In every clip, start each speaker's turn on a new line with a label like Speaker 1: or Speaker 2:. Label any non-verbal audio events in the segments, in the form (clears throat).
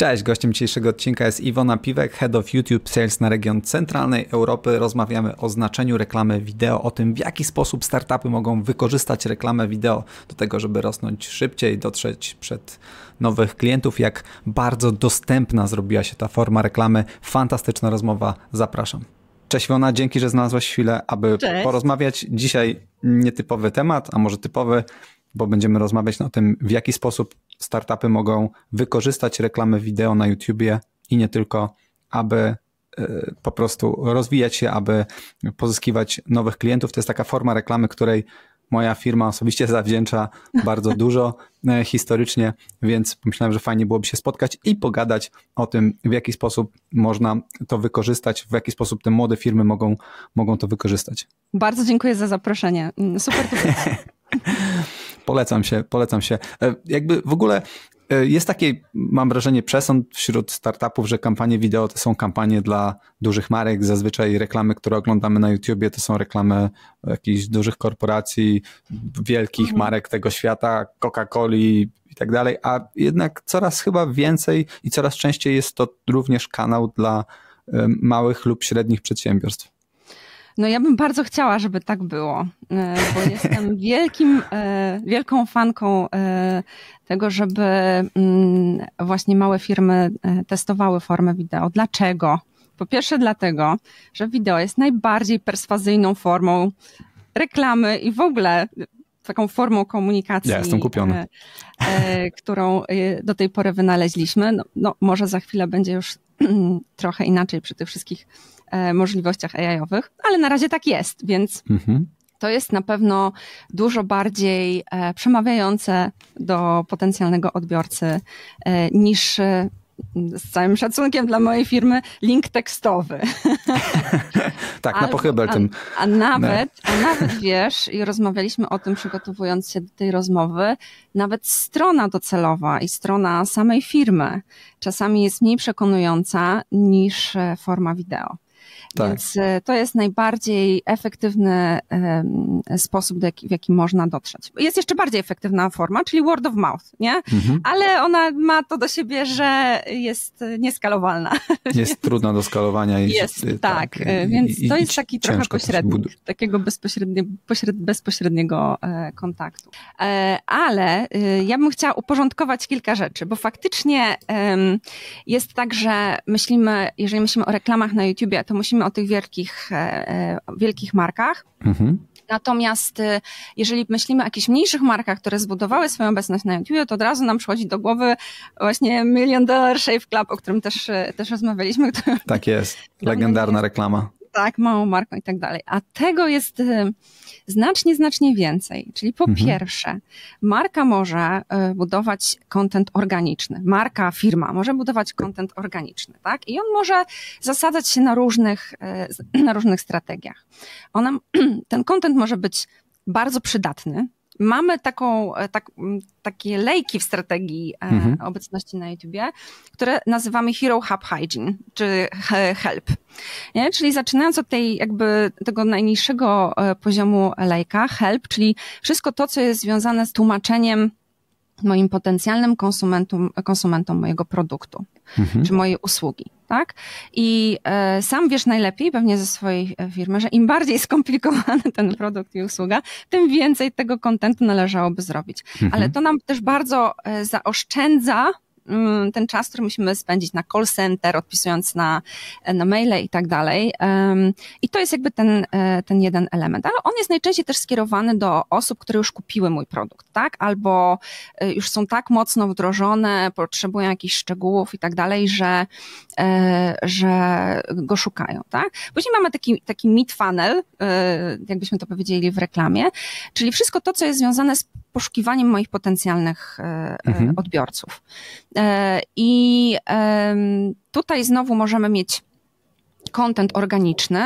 Speaker 1: Cześć, gościem dzisiejszego odcinka jest Iwona Piwek, Head of YouTube Sales na region centralnej Europy. Rozmawiamy o znaczeniu reklamy wideo, o tym w jaki sposób startupy mogą wykorzystać reklamę wideo do tego, żeby rosnąć szybciej, dotrzeć przed nowych klientów, jak bardzo dostępna zrobiła się ta forma reklamy. Fantastyczna rozmowa, zapraszam. Cześć Iwona, dzięki, że znalazłaś chwilę, aby Cześć. porozmawiać. Dzisiaj nietypowy temat, a może typowy, bo będziemy rozmawiać o tym, w jaki sposób startupy mogą wykorzystać reklamę wideo na YouTubie i nie tylko, aby e, po prostu rozwijać się, aby pozyskiwać nowych klientów. To jest taka forma reklamy, której moja firma osobiście (laughs) zawdzięcza bardzo dużo e, historycznie, więc myślałem, że fajnie byłoby się spotkać i pogadać o tym, w jaki sposób można to wykorzystać, w jaki sposób te młode firmy mogą, mogą to wykorzystać.
Speaker 2: Bardzo dziękuję za zaproszenie. Mm, super. (laughs)
Speaker 1: Polecam się, polecam się. E, jakby w ogóle e, jest taki, mam wrażenie, przesąd wśród startupów, że kampanie wideo to są kampanie dla dużych marek. Zazwyczaj reklamy, które oglądamy na YouTubie, to są reklamy jakichś dużych korporacji, wielkich mhm. marek tego świata, Coca-Coli i tak dalej, a jednak coraz chyba więcej i coraz częściej jest to również kanał dla e, małych lub średnich przedsiębiorstw.
Speaker 2: No ja bym bardzo chciała, żeby tak było, e, bo (laughs) jestem wielkim, e, wielką fanką e, tego, żeby mm, właśnie małe firmy testowały formę wideo. Dlaczego? Po pierwsze dlatego, że wideo jest najbardziej perswazyjną formą reklamy i w ogóle taką formą komunikacji.
Speaker 1: Ja jestem kupiony.
Speaker 2: którą do tej pory wynaleźliśmy. No, no może za chwilę będzie już (clears throat) trochę inaczej przy tych wszystkich E, możliwościach AI-owych, ale na razie tak jest, więc mhm. to jest na pewno dużo bardziej e, przemawiające do potencjalnego odbiorcy e, niż z całym szacunkiem dla mojej firmy, link tekstowy. (laughs)
Speaker 1: tak, na pochybel tym.
Speaker 2: A, nawet, a nawet wiesz, i rozmawialiśmy o tym przygotowując się do tej rozmowy, nawet strona docelowa i strona samej firmy czasami jest mniej przekonująca niż forma wideo. Tak. Więc e, to jest najbardziej efektywny sposób, w jaki można dotrzeć. Jest jeszcze bardziej efektywna forma, czyli word of mouth, nie? Mhm. Ale ona ma to do siebie, że jest nieskalowalna. (laughs)
Speaker 1: Jest trudna do skalowania.
Speaker 2: I jest, tak. tak i, więc i, to jest taki trochę pośredni, takiego bezpośrednie, pośred, bezpośredniego e, kontaktu. E, ale ja bym chciała uporządkować kilka rzeczy, bo faktycznie jest tak, że myślimy, jeżeli myślimy o reklamach na YouTubie, to musimy o tych wielkich, e, e, wielkich markach. Mhm. Natomiast e, jeżeli myślimy o jakichś mniejszych markach, które zbudowały swoją obecność na YouTube, to od razu nam przychodzi do głowy właśnie Million Dollar Shave Club, o którym też, też rozmawialiśmy.
Speaker 1: Tak jest, (laughs) legendarna reklama
Speaker 2: tak, małą marką i tak dalej. A tego jest y, znacznie, znacznie więcej. Czyli po mhm. pierwsze, marka może y, budować content organiczny. Marka, firma może budować content organiczny, tak? I on może zasadzać się na różnych, y, (clears throat) na różnych strategiach. Ona, (clears throat) ten content może być bardzo przydatny, mamy taką, e, tak, takie lejki w strategii e, mhm. obecności na YouTubie, które nazywamy Hero Hub Hygiene, czy HELP. Nie? Czyli zaczynając od tej jakby tego najniższego e, poziomu lejka, HELP, czyli wszystko to, co jest związane z tłumaczeniem moim potencjalnym konsumentom, konsumentom mojego produktu, mhm. czy mojej usługi tak? I e, sam wiesz najlepiej, pewnie ze swojej e, firmy, że im bardziej (laughs) skomplikowany ten produkt i usługa, tym więcej tego kontentu należałoby zrobić. Mhm. Ale to nam też bardzo e, zaoszczędza ten czas, który musimy spędzić na call center, odpisując na, na maile i tak dalej. I to jest jakby ten, e, ten jeden element. Ale on jest najczęściej też skierowany do osób, które już kupiły mój produkt, tak? Albo e, już są tak mocno wdrożone, potrzebują jakichś szczegółów i tak dalej, że, e, że go szukają, tak? Później mamy taki, taki meet funnel, jakbyśmy to powiedzieli w reklamie, czyli wszystko to, co jest związane z poszukiwaniem moich potencjalnych mhm. odbiorców. E, I tutaj znowu możemy mieć content organiczny,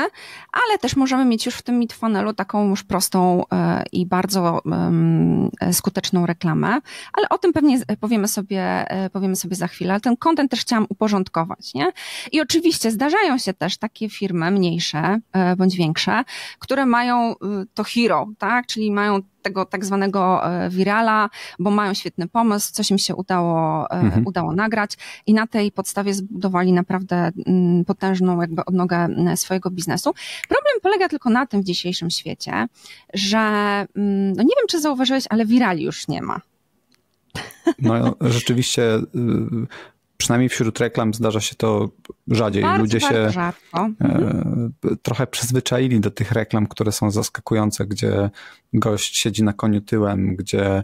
Speaker 2: ale też możemy mieć już w tym midfunnelu taką już prostą e, i bardzo skuteczną reklamę, ale o tym pewnie powiemy sobie, e, powiemy sobie za chwilę, ale ten content też chciałam uporządkować, nie? I oczywiście zdarzają się też takie firmy mniejsze bądź większe, które mają to hero, tak? Czyli mają tego tak zwanego wirala, bo mają świetny pomysł, coś im się udało, mhm. udało nagrać i na tej podstawie zbudowali naprawdę mm, potężną jakby odnogę swojego biznesu. Problem polega tylko na tym w dzisiejszym świecie, że mm, no nie wiem, czy zauważyłeś, ale wirali już nie ma.
Speaker 1: No rzeczywiście y, przynajmniej wśród reklam zdarza się to rzadziej.
Speaker 2: Bardzo,
Speaker 1: Ludzie
Speaker 2: bardzo
Speaker 1: się
Speaker 2: e, mhm.
Speaker 1: trochę przyzwyczaili do tych reklam, które są zaskakujące, gdzie gość siedzi na koniu tyłem, gdzie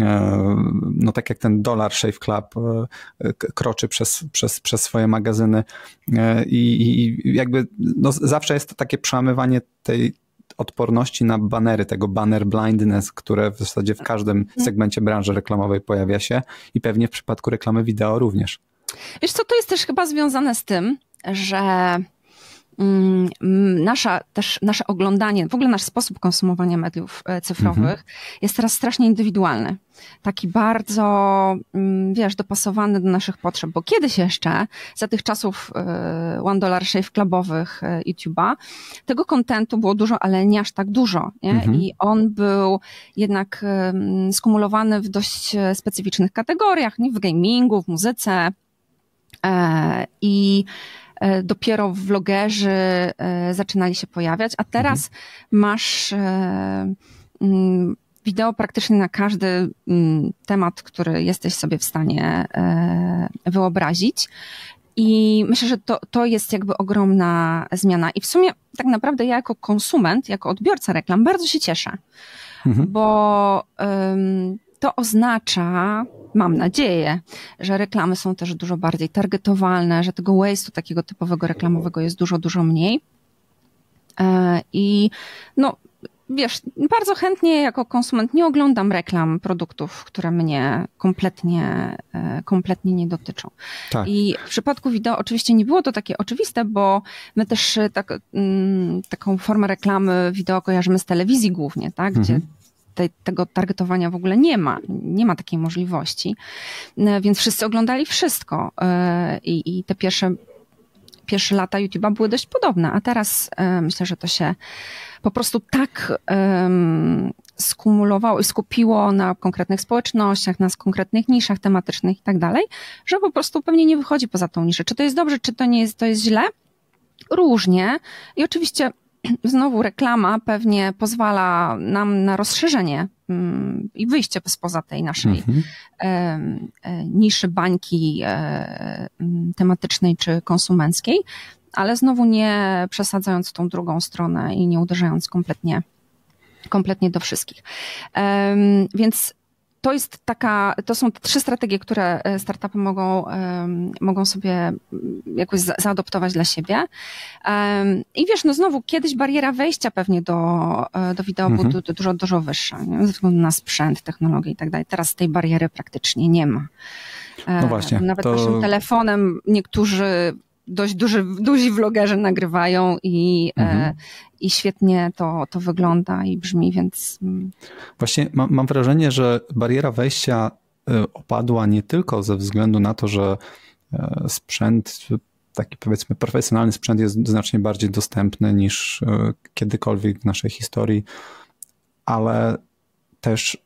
Speaker 1: e, no tak jak ten Dollar Shave Club e, kroczy przez, przez, przez swoje magazyny i, i jakby no zawsze jest to takie przełamywanie tej odporności na banery, tego banner blindness, które w zasadzie w każdym mhm. segmencie branży reklamowej pojawia się i pewnie w przypadku reklamy wideo również.
Speaker 2: Wiesz co, to jest też chyba związane z tym, że mm, nasza, też nasze oglądanie, w ogóle nasz sposób konsumowania mediów e, cyfrowych mhm. jest teraz strasznie indywidualny. Taki bardzo, mm, wiesz, dopasowany do naszych potrzeb, bo kiedyś jeszcze, za tych czasów e, One Dollar Shave Clubowych e, YouTube'a, tego kontentu było dużo, ale nie aż tak dużo. Nie? Mhm. I on był jednak skumulowany w dość specyficznych kategoriach, nie? w gamingu, w muzyce, I e, dopiero vlogerzy e, zaczynali się pojawiać, a teraz mhm. masz mm, wideo praktycznie na każdy mm, temat, który jesteś sobie w stanie wyobrazić. I myślę, że to, to jest jakby ogromna zmiana. I w sumie tak naprawdę ja jako konsument, jako odbiorca reklam bardzo się cieszę, mhm. bo um, to oznacza, mam nadzieję, że reklamy są też dużo bardziej targetowalne, że tego waste'u takiego typowego reklamowego jest dużo, dużo mniej. E, I no, wiesz, bardzo chętnie jako konsument nie oglądam reklam produktów, które mnie kompletnie, e, kompletnie nie dotyczą. Tak. I w przypadku wideo oczywiście nie było to takie oczywiste, bo my też tak, mm, taką formę reklamy wideo kojarzymy z telewizji głównie, tak? Gdzie mhm tego targetowania w ogóle nie ma. Nie ma takiej możliwości. E, więc wszyscy oglądali wszystko e, i, i te pierwsze pierwsze lata YouTube'a były dość podobne, a teraz e, myślę, że to się po prostu tak um, skumulowało i skupiło na konkretnych społecznościach, na konkretnych niszach tematycznych i tak dalej, że po prostu pewnie nie wychodzi poza tą niszę. Czy to jest dobrze, czy to nie jest, to jest źle? Różnie. I oczywiście (clears throat) znowu reklama pewnie pozwala nam na rozszerzenie mm, i wyjście spoza tej naszej mhm. E, niszy bańki e, tematycznej czy konsumenckiej, ale znowu nie przesadzając tą drugą stronę i nie uderzając kompletnie kompletnie do wszystkich. Więc to jest taka, to są trzy strategie, które e, startupy mogą, mogą sobie jakoś zaadoptować dla siebie. I wiesz, no znowu, kiedyś bariera wejścia pewnie do, e, do wideo mhm. była dużo, dużo wyższa, nie? ze względu na sprzęt, technologię i tak dalej. Teraz tej bariery praktycznie nie ma.
Speaker 1: No właśnie.
Speaker 2: Nawet to... naszym telefonem niektórzy dość duży, duzi vlogerzy nagrywają i, e, mhm. i świetnie to, to wygląda i brzmi, więc. Mm.
Speaker 1: Właśnie mam, mam wrażenie, że bariera wejścia e, opadła nie tylko ze względu na to, że e, sprzęt, taki powiedzmy profesjonalny sprzęt jest znacznie bardziej dostępny niż kiedykolwiek w naszej historii, ale też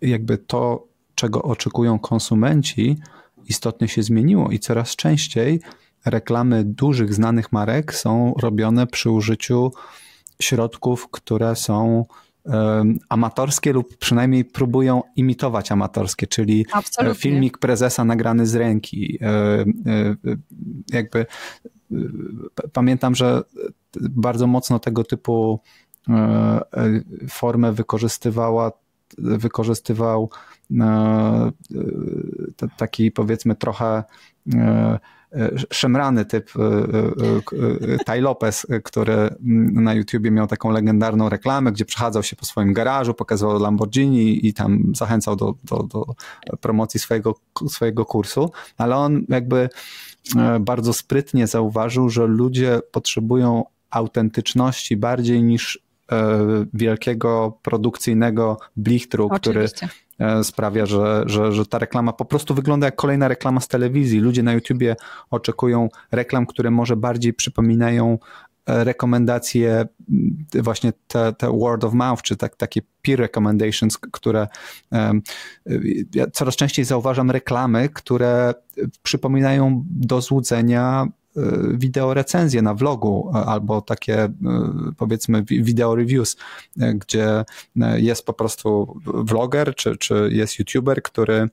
Speaker 1: jakby to, czego oczekują konsumenci, istotnie się zmieniło i coraz częściej reklamy dużych, znanych marek są robione przy użyciu środków, które są amatorskie lub przynajmniej próbują imitować amatorskie, czyli e, Absolutnie. filmik prezesa nagrany z ręki. E, e, jakby pamiętam, że bardzo mocno tego typu formę wykorzystywała wykorzystywał taki powiedzmy trochę e, szemrany typ e, Ty Lopez, który na YouTubie miał taką legendarną reklamę, gdzie przechadzał się po swoim garażu, pokazywał Lamborghini i tam zachęcał do, do, do promocji swojego, swojego kursu, ale on jakby bardzo sprytnie zauważył, że ludzie potrzebują autentyczności bardziej niż E, wielkiego produkcyjnego blichtru, który e, sprawia, że, że, że ta reklama po prostu wygląda jak kolejna reklama z telewizji. Ludzie na YouTubie oczekują reklam, które może bardziej przypominają rekomendacje, właśnie te, te word of mouth, czy tak, takie peer recommendations, które ja coraz częściej zauważam reklamy, które przypominają do złudzenia e, wideo recenzje na vlogu albo takie e, powiedzmy wideo reviews, e, gdzie jest po prostu vloger czy, czy jest youtuber, który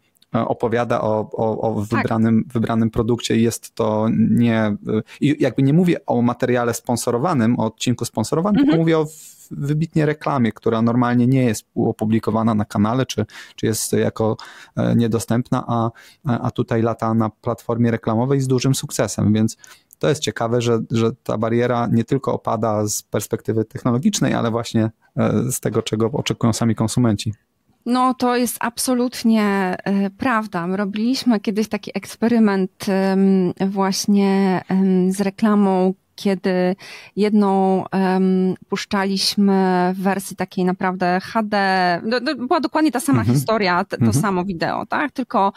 Speaker 1: opowiada o, o, o tak. wybranym, tak. wybranym produkcie i jest to nie, jakby nie mówię o materiale sponsorowanym, o odcinku sponsorowanym, mhm. tylko mówię o wybitnie reklamie, która normalnie nie jest opublikowana na kanale, czy, czy jest jako e, niedostępna, a, a tutaj lata na platformie reklamowej z dużym sukcesem, więc to jest ciekawe, że, że ta bariera nie tylko opada z perspektywy technologicznej, ale właśnie e, z tego, czego oczekują sami konsumenci.
Speaker 2: No, to jest absolutnie e, prawda. My robiliśmy kiedyś taki eksperyment właśnie z reklamą, kiedy jedną um, puszczaliśmy w wersji takiej naprawdę HD, no, no, była dokładnie ta sama mhm. historia, to, to mhm. samo wideo, tak? Tylko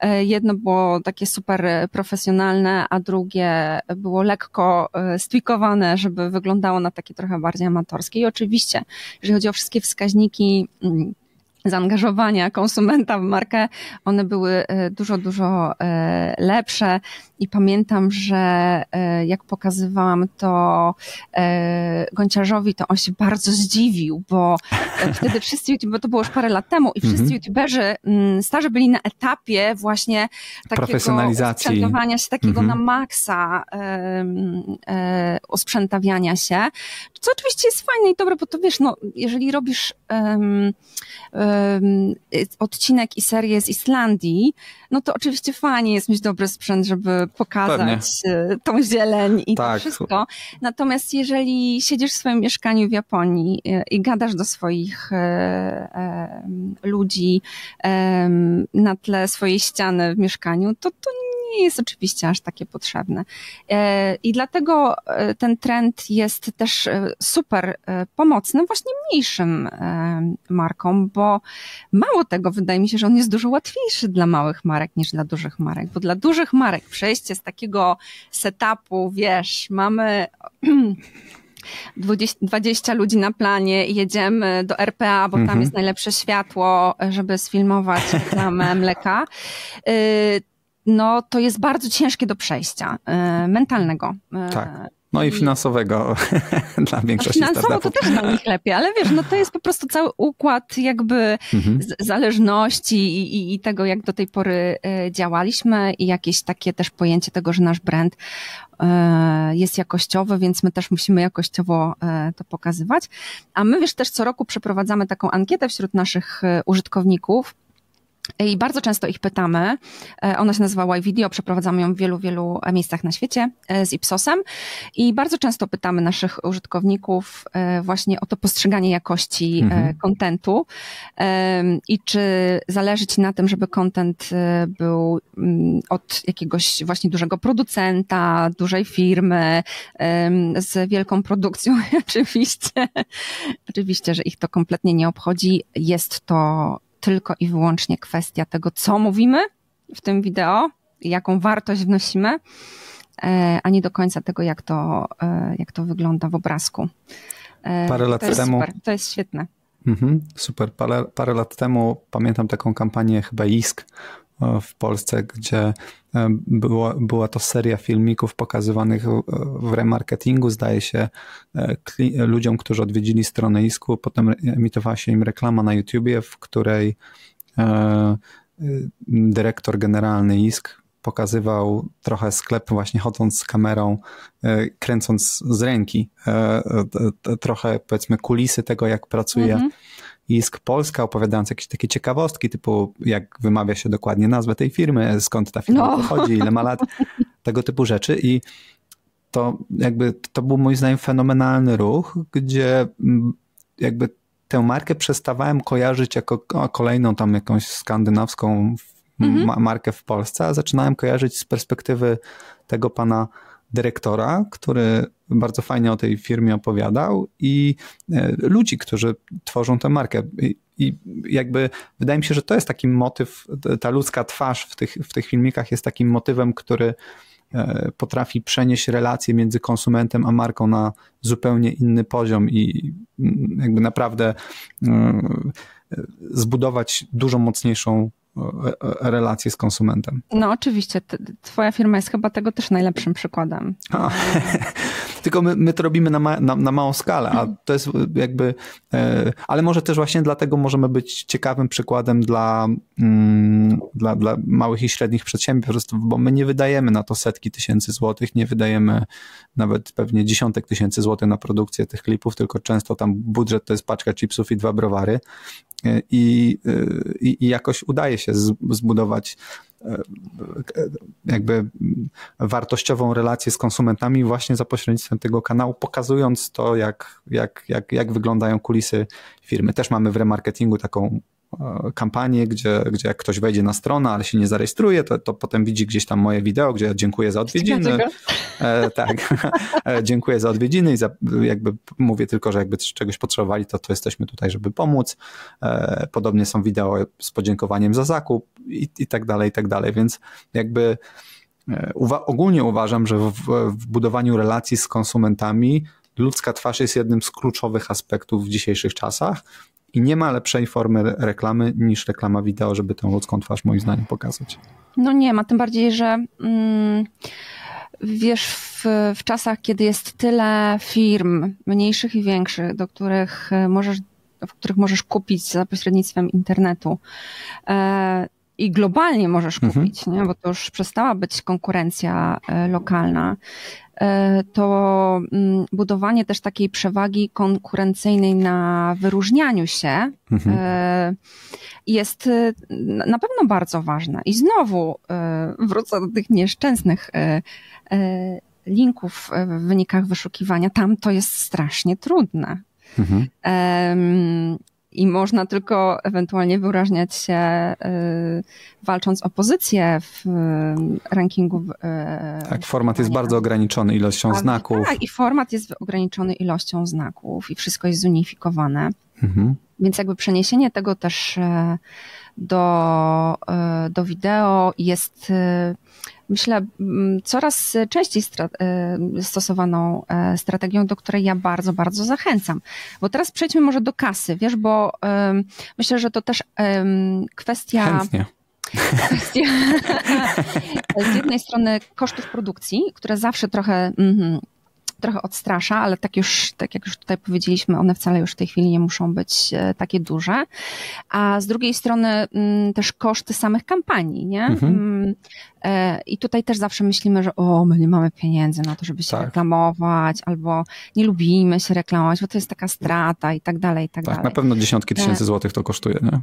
Speaker 2: e, jedno było takie super profesjonalne, a drugie było lekko e, stwikowane, żeby wyglądało na takie trochę bardziej amatorskie. I oczywiście, jeżeli chodzi o wszystkie wskaźniki, mm, zaangażowania konsumenta w markę, one były e, dużo, dużo e, lepsze. I pamiętam, że e, jak pokazywałam to Gonciarzowi, to on się bardzo zdziwił, bo wtedy wszyscy YouTuberzy, to było już parę lat temu, i wszyscy -hmm. YouTuberzy mm, starzy byli na etapie właśnie takiego osprzętowania się, takiego -hmm. na maksa osprzętawiania się, co oczywiście jest fajne i dobre, bo to wiesz, no, jeżeli robisz um, odcinek i serię z Islandii, no to oczywiście fajnie jest mieć dobry sprzęt, żeby pokazać Pewnie. tą zieleń i tak. to wszystko. Natomiast jeżeli siedzisz w swoim mieszkaniu w Japonii e, i gadasz do swoich ludzi na tle swojej ściany w mieszkaniu, to to nie jest oczywiście aż takie potrzebne. E, I dlatego e, ten trend jest też e, super pomocny właśnie mniejszym markom, bo mało tego, wydaje mi się, że on jest dużo łatwiejszy dla małych marek niż dla dużych marek, bo dla dużych marek przejście z takiego setupu, wiesz, mamy (clears throat) 20, 20 ludzi na planie i jedziemy do RPA, bo tam mhm. jest najlepsze światło, żeby sfilmować reklamę mleka y, no to jest bardzo ciężkie do przejścia e, mentalnego.
Speaker 1: E, tak. No i finansowego (laughs) dla większości
Speaker 2: no Finansowo startupów. to też dla nich lepiej, ale wiesz, no to jest po prostu cały układ jakby mhm. zależności i, i, i, tego, jak do tej pory e, działaliśmy i jakieś takie też pojęcie tego, że nasz brand jest jakościowy, więc my też musimy jakościowo to pokazywać. A my wiesz, też co roku przeprowadzamy taką ankietę wśród naszych użytkowników, i bardzo często ich pytamy. E, ona się nazywa Y-Video, przeprowadzamy ją w wielu, wielu miejscach na świecie e, z Ipsosem. I bardzo często pytamy naszych użytkowników e, właśnie o to postrzeganie jakości mhm. kontentu i czy zależy Ci na tym, żeby kontent był mm, od jakiegoś właśnie dużego producenta, dużej firmy, z wielką produkcją. (laughs) oczywiście, oczywiście, że ich to kompletnie nie obchodzi. Jest to tylko i wyłącznie kwestia tego, co mówimy w tym wideo, jaką wartość wnosimy, e, a nie do końca tego, jak to, e, jak to wygląda w obrazku.
Speaker 1: E, Parę lat
Speaker 2: to
Speaker 1: temu.
Speaker 2: Super, to jest świetne.
Speaker 1: Mhm, super. Parę, parę lat temu pamiętam taką kampanię chyba ISK w Polsce, gdzie było, była to seria filmików pokazywanych w remarketingu, zdaje się, e, ludziom, którzy odwiedzili stronę ISKU. Potem emitowała się im reklama na YouTubie, w której e, dyrektor generalny ISK pokazywał trochę sklep właśnie chodząc z kamerą, e, kręcąc z ręki trochę powiedzmy kulisy tego, jak pracuje mhm. ISK Polska, opowiadając jakieś takie ciekawostki, typu jak wymawia się dokładnie nazwę tej firmy, skąd ta firma no. pochodzi, ile ma lat, (laughs) tego typu rzeczy i to jakby to był moim zdaniem fenomenalny ruch, gdzie mm, jakby tę markę przestawałem kojarzyć jako kolejną tam jakąś skandynawską mhm. markę w Polsce, a zaczynałem kojarzyć z perspektywy tego pana dyrektora, który bardzo fajnie o tej firmie opowiadał i e, ludzi, którzy tworzą tę markę. I, jakby wydaje mi się, że to jest taki motyw, ta ludzka twarz w tych, w tych filmikach jest takim motywem, który potrafi przenieść relacje między konsumentem a marką na zupełnie inny poziom i mm, jakby naprawdę zbudować dużo mocniejszą relacje z konsumentem.
Speaker 2: No oczywiście, twoja firma jest chyba tego też najlepszym przykładem. A, (laughs)
Speaker 1: tylko my, my to robimy na, ma, na, na, małą skalę, a to jest jakby, e, ale może też właśnie dlatego możemy być ciekawym przykładem dla, mm, dla, dla małych i średnich przedsiębiorstw, bo my nie wydajemy na to setki tysięcy złotych, nie wydajemy nawet pewnie dziesiątek tysięcy złotych na produkcję tych klipów, tylko często tam budżet to jest paczka chipsów i dwa browary i, i, i jakoś udaje się zbudować e, jakby wartościową relację z konsumentami właśnie za pośrednictwem tego kanału, pokazując to, jak, jak, jak, jak wyglądają kulisy firmy. Też mamy w remarketingu taką kampanię, gdzie, gdzie jak ktoś wejdzie na stronę, ale się nie zarejestruje, to, to potem widzi gdzieś tam moje wideo, gdzie dziękuję za odwiedziny. E, tak, e, dziękuję za odwiedziny i za, jakby mówię tylko, że jakby czegoś potrzebowali, to, to jesteśmy tutaj, żeby pomóc. E, podobnie są wideo z podziękowaniem za zakup i, i tak dalej, i tak dalej, więc jakby e, uwa ogólnie uważam, że w, w budowaniu relacji z konsumentami ludzka twarz jest jednym z kluczowych aspektów w dzisiejszych czasach i nie ma lepszej formy reklamy niż reklama wideo, żeby tę ludzką twarz moim zdaniem pokazać.
Speaker 2: No nie ma, tym bardziej, że mm, wiesz, w, w czasach, kiedy jest tyle firm, mniejszych i większych, do których e, możesz w których możesz kupić za pośrednictwem internetu. E, I globalnie możesz mhm. kupić, mhm. nie? bo to już przestała być konkurencja e, lokalna. E, to mm, budowanie też takiej przewagi konkurencyjnej na wyróżnianiu się mhm. E, jest e, na pewno bardzo ważne. I znowu wrócę do tych nieszczęsnych linków w wynikach wyszukiwania. Tam to jest strasznie trudne. Mhm i można tylko ewentualnie wyrażniać się y, walcząc o pozycję w y, rankingu.
Speaker 1: Y, tak, format jest bardzo ograniczony ilością znaków.
Speaker 2: Tak, i format jest ograniczony ilością znaków i wszystko jest zunifikowane. Mhm. Więc jakby przeniesienie tego też do, do wideo jest myślę, coraz częściej e, stosowaną e, strategią, do której ja bardzo, bardzo zachęcam. Bo teraz przejdźmy może do kasy, wiesz, bo myślę, że to też kwestia.
Speaker 1: Chętnie.
Speaker 2: Kwestia (laughs) (laughs) z jednej strony kosztów produkcji, które zawsze trochę mm, trochę odstrasza, ale tak już, tak jak już tutaj powiedzieliśmy, one wcale już w tej chwili nie muszą być e, takie duże. A z drugiej strony mm, też koszty samych kampanii, nie? Mhm. Mm, e, I tutaj też zawsze myślimy, że o, my nie mamy pieniędzy na to, żeby się tak. reklamować, albo nie lubimy się reklamować, bo to jest taka strata i tak dalej, i tak, tak dalej.
Speaker 1: Na pewno dziesiątki tysięcy e, złotych to kosztuje, nie?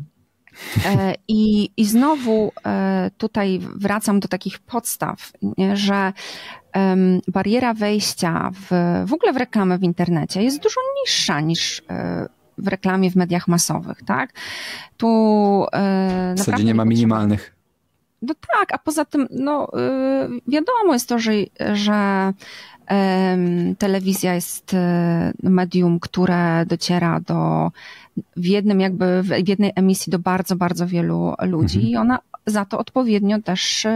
Speaker 2: I, I znowu tutaj wracam do takich podstaw, że bariera wejścia w, w ogóle w reklamę w internecie jest dużo niższa niż e, w reklamie w mediach masowych, tak?
Speaker 1: Tu e, w zasadzie nie ma minimalnych.
Speaker 2: No tak, a poza tym, no e, wiadomo jest to, że, że telewizja jest medium, które dociera do w jednym jakby w jednej emisji do bardzo, bardzo wielu ludzi mhm. i ona za to odpowiednio też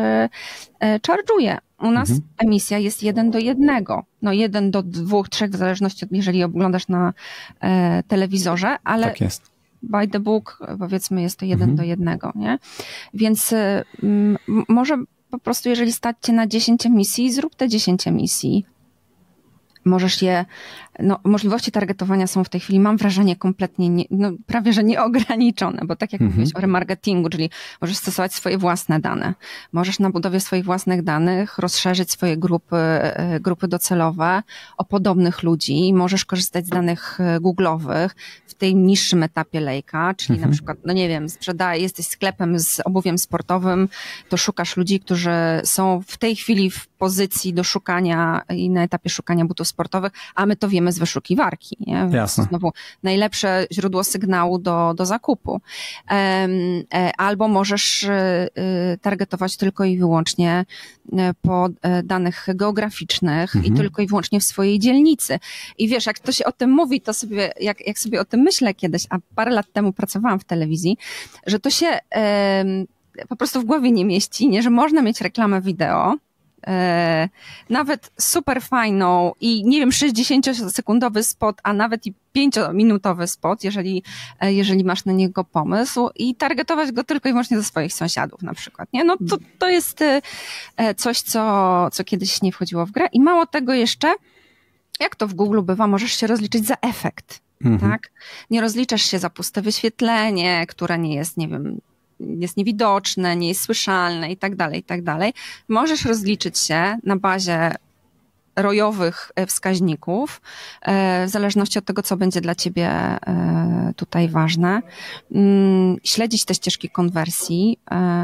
Speaker 2: charge'uje. U nas mhm. emisja jest jeden do jednego. No jeden do dwóch, trzech, w zależności od, jeżeli oglądasz na e, telewizorze, ale
Speaker 1: tak jest.
Speaker 2: By the book, powiedzmy, jest to jeden mhm. do jednego, nie? Więc y, może po prostu, jeżeli stać cię na 10 emisji, zrób te 10 emisji możesz je, no, możliwości targetowania są w tej chwili, mam wrażenie, kompletnie, nie, no, prawie że nieograniczone, bo tak jak mhm. mówiłeś o remarketingu, czyli możesz stosować swoje własne dane, możesz na budowie swoich własnych danych rozszerzyć swoje grupy, e, grupy docelowe o podobnych ludzi, możesz korzystać z danych e, Google'owych w tym niższym etapie lejka, czyli mhm. na przykład, no nie wiem, sprzedaj, jesteś sklepem z obuwiem sportowym, to szukasz ludzi, którzy są w tej chwili w pozycji do szukania i na etapie szukania butów sportowych, a my to wiemy z wyszukiwarki. Nie?
Speaker 1: Jasne.
Speaker 2: Znowu najlepsze źródło sygnału do, do zakupu. E, albo możesz e, targetować tylko i wyłącznie e, po danych geograficznych mhm. i tylko i wyłącznie w swojej dzielnicy. I wiesz, jak to się o tym mówi, to sobie, jak, jak sobie o tym myślę kiedyś, a parę lat temu pracowałam w telewizji, że to się po prostu w głowie nie mieści, nie, że można mieć reklamę wideo, e, nawet super fajną i nie wiem, 60-sekundowy spot, a nawet i 5-minutowy spot, jeżeli, e, jeżeli masz na niego pomysł i targetować go tylko i wyłącznie do swoich sąsiadów na przykład, nie? No to, to jest e, coś, co, co kiedyś nie wchodziło w grę i mało tego jeszcze, jak to w Google bywa, możesz się rozliczyć za efekt. Mhm. Tak? Nie rozliczasz się za puste wyświetlenie, które nie jest, nie wiem, jest niewidoczne, nie jest słyszalne i tak dalej, i tak dalej. Możesz rozliczyć się na bazie rojowych e, wskaźników, e, w zależności od tego, co będzie dla Ciebie e, tutaj ważne. Mm, śledzić te ścieżki konwersji.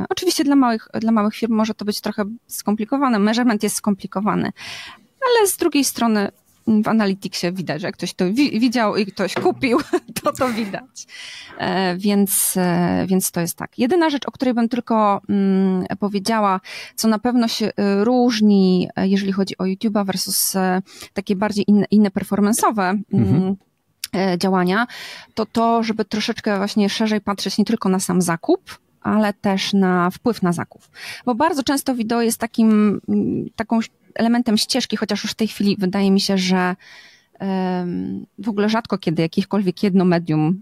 Speaker 2: Oczywiście dla małych, dla małych firm może to być trochę skomplikowane, measurement jest skomplikowany, ale z drugiej strony w Analyticsie widać, że jak ktoś to wi widział i ktoś kupił, (laughs) to to widać. E, więc, e, więc to jest tak. Jedyna rzecz, o której bym tylko mm, powiedziała, co na pewno się e, różni, e, jeżeli chodzi o YouTube'a versus e, takie bardziej inne, inne performance'owe, mm, mhm. E, działania, to to, żeby troszeczkę właśnie szerzej patrzeć nie tylko na sam zakup, ale też na wpływ na zakup. Bo bardzo często wideo jest takim, mm, taką elementem ścieżki, chociaż już w tej chwili wydaje mi się, że w ogóle rzadko kiedy jakiekolwiek jedno medium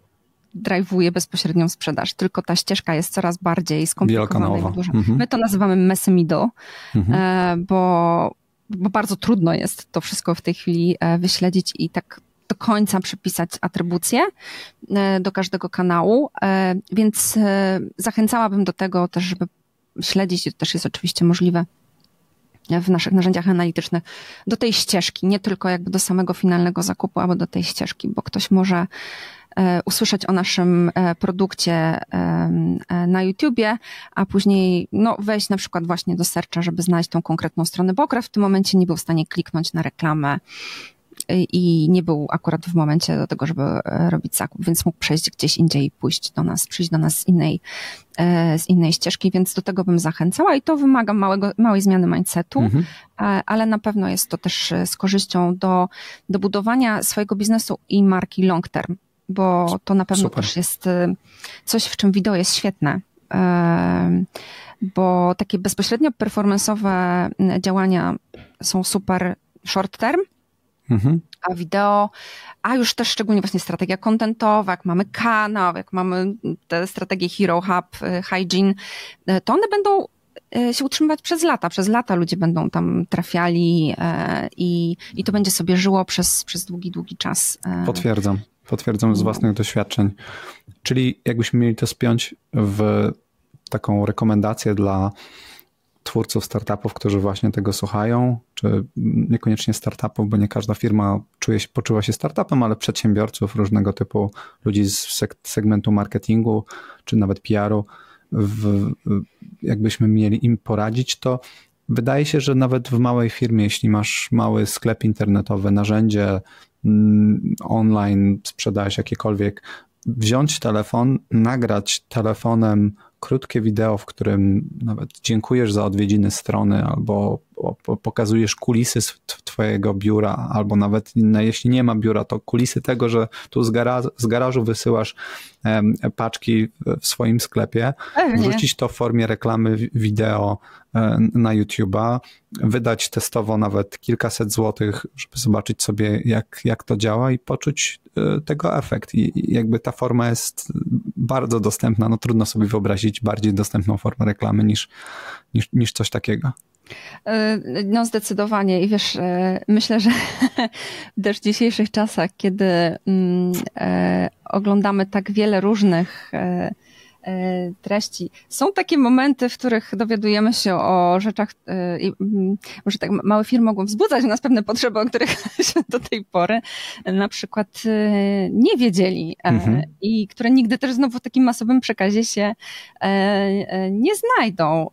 Speaker 2: drive'uje bezpośrednią sprzedaż, tylko ta ścieżka jest coraz bardziej skomplikowana. Mhm. My to nazywamy messy middle, mhm. E, bo, bo bardzo trudno jest to wszystko w tej chwili e, wyśledzić i tak do końca przypisać atrybucję e, do każdego kanału, więc zachęcałabym do tego też, żeby śledzić, to też jest oczywiście możliwe w naszych narzędziach analitycznych do tej ścieżki, nie tylko jakby do samego finalnego zakupu, albo do tej ścieżki, bo ktoś może e, usłyszeć o naszym e, produkcie e, na YouTubie, a później no, wejść na przykład właśnie do serca, żeby znaleźć tą konkretną stronę, bo akurat w tym momencie nie był w stanie kliknąć na reklamę i nie był akurat w momencie do tego, żeby e, robić zakup, więc mógł przejść gdzieś indziej i pójść do nas, przyjść do nas z innej, e, z innej ścieżki, więc do tego bym zachęcała i to wymaga małego, małej zmiany mindsetu, mhm. E, ale na pewno jest to też z korzyścią do, do budowania swojego biznesu i marki long term, bo to na pewno Super. też jest coś, w czym wideo jest świetne bo takie bezpośrednio performance'owe działania są super short term, Mhm. A wideo, a już też szczególnie właśnie strategia kontentowa, jak mamy kanał, jak mamy te strategie Hero Hub, y, Hygiene, y, to one będą y, się utrzymywać przez lata. Przez lata ludzie będą tam trafiali i, i to będzie sobie żyło przez, przez długi, długi czas.
Speaker 1: Potwierdzam. Potwierdzam z no. własnych doświadczeń. Czyli jakbyśmy mieli to spiąć w taką rekomendację dla twórców startupów, którzy właśnie tego słuchają, czy niekoniecznie startupów, bo nie każda firma czuje się, poczuwa się startupem, ale przedsiębiorców, różnego typu ludzi z segmentu marketingu, czy nawet PR-u, jakbyśmy mieli im poradzić, to wydaje się, że nawet w małej firmie, jeśli masz mały sklep internetowy, narzędzie mm, online, sprzedajesz jakiekolwiek, wziąć telefon, nagrać telefonem krótkie wideo, w którym nawet dziękujesz za odwiedziny strony albo pokazujesz kulisy twojego biura, albo nawet jeśli nie ma biura, to kulisy tego, że tu z, garażu, z garażu wysyłasz paczki w swoim sklepie, Pewnie. wrzucić to w formie reklamy wideo e, na YouTube'a, wydać testowo nawet kilkaset złotych, żeby zobaczyć sobie, jak, jak to działa i poczuć tego efekt. I jakby ta forma jest bardzo dostępna, no trudno sobie wyobrazić bardziej dostępną formę reklamy niż, niż, niż coś takiego.
Speaker 2: E, no zdecydowanie i wiesz, e, myślę, że też w dzisiejszych czasach, kiedy mm, oglądamy tak wiele różnych treści. Są takie momenty, w których dowiadujemy się o rzeczach, i mm, może tak małe firmy mogą wzbudzać w nas pewne potrzeby, o których (laughs) się do tej pory na przykład nie wiedzieli mhm. i które nigdy też znowu w takim masowym przekazie się nie znajdą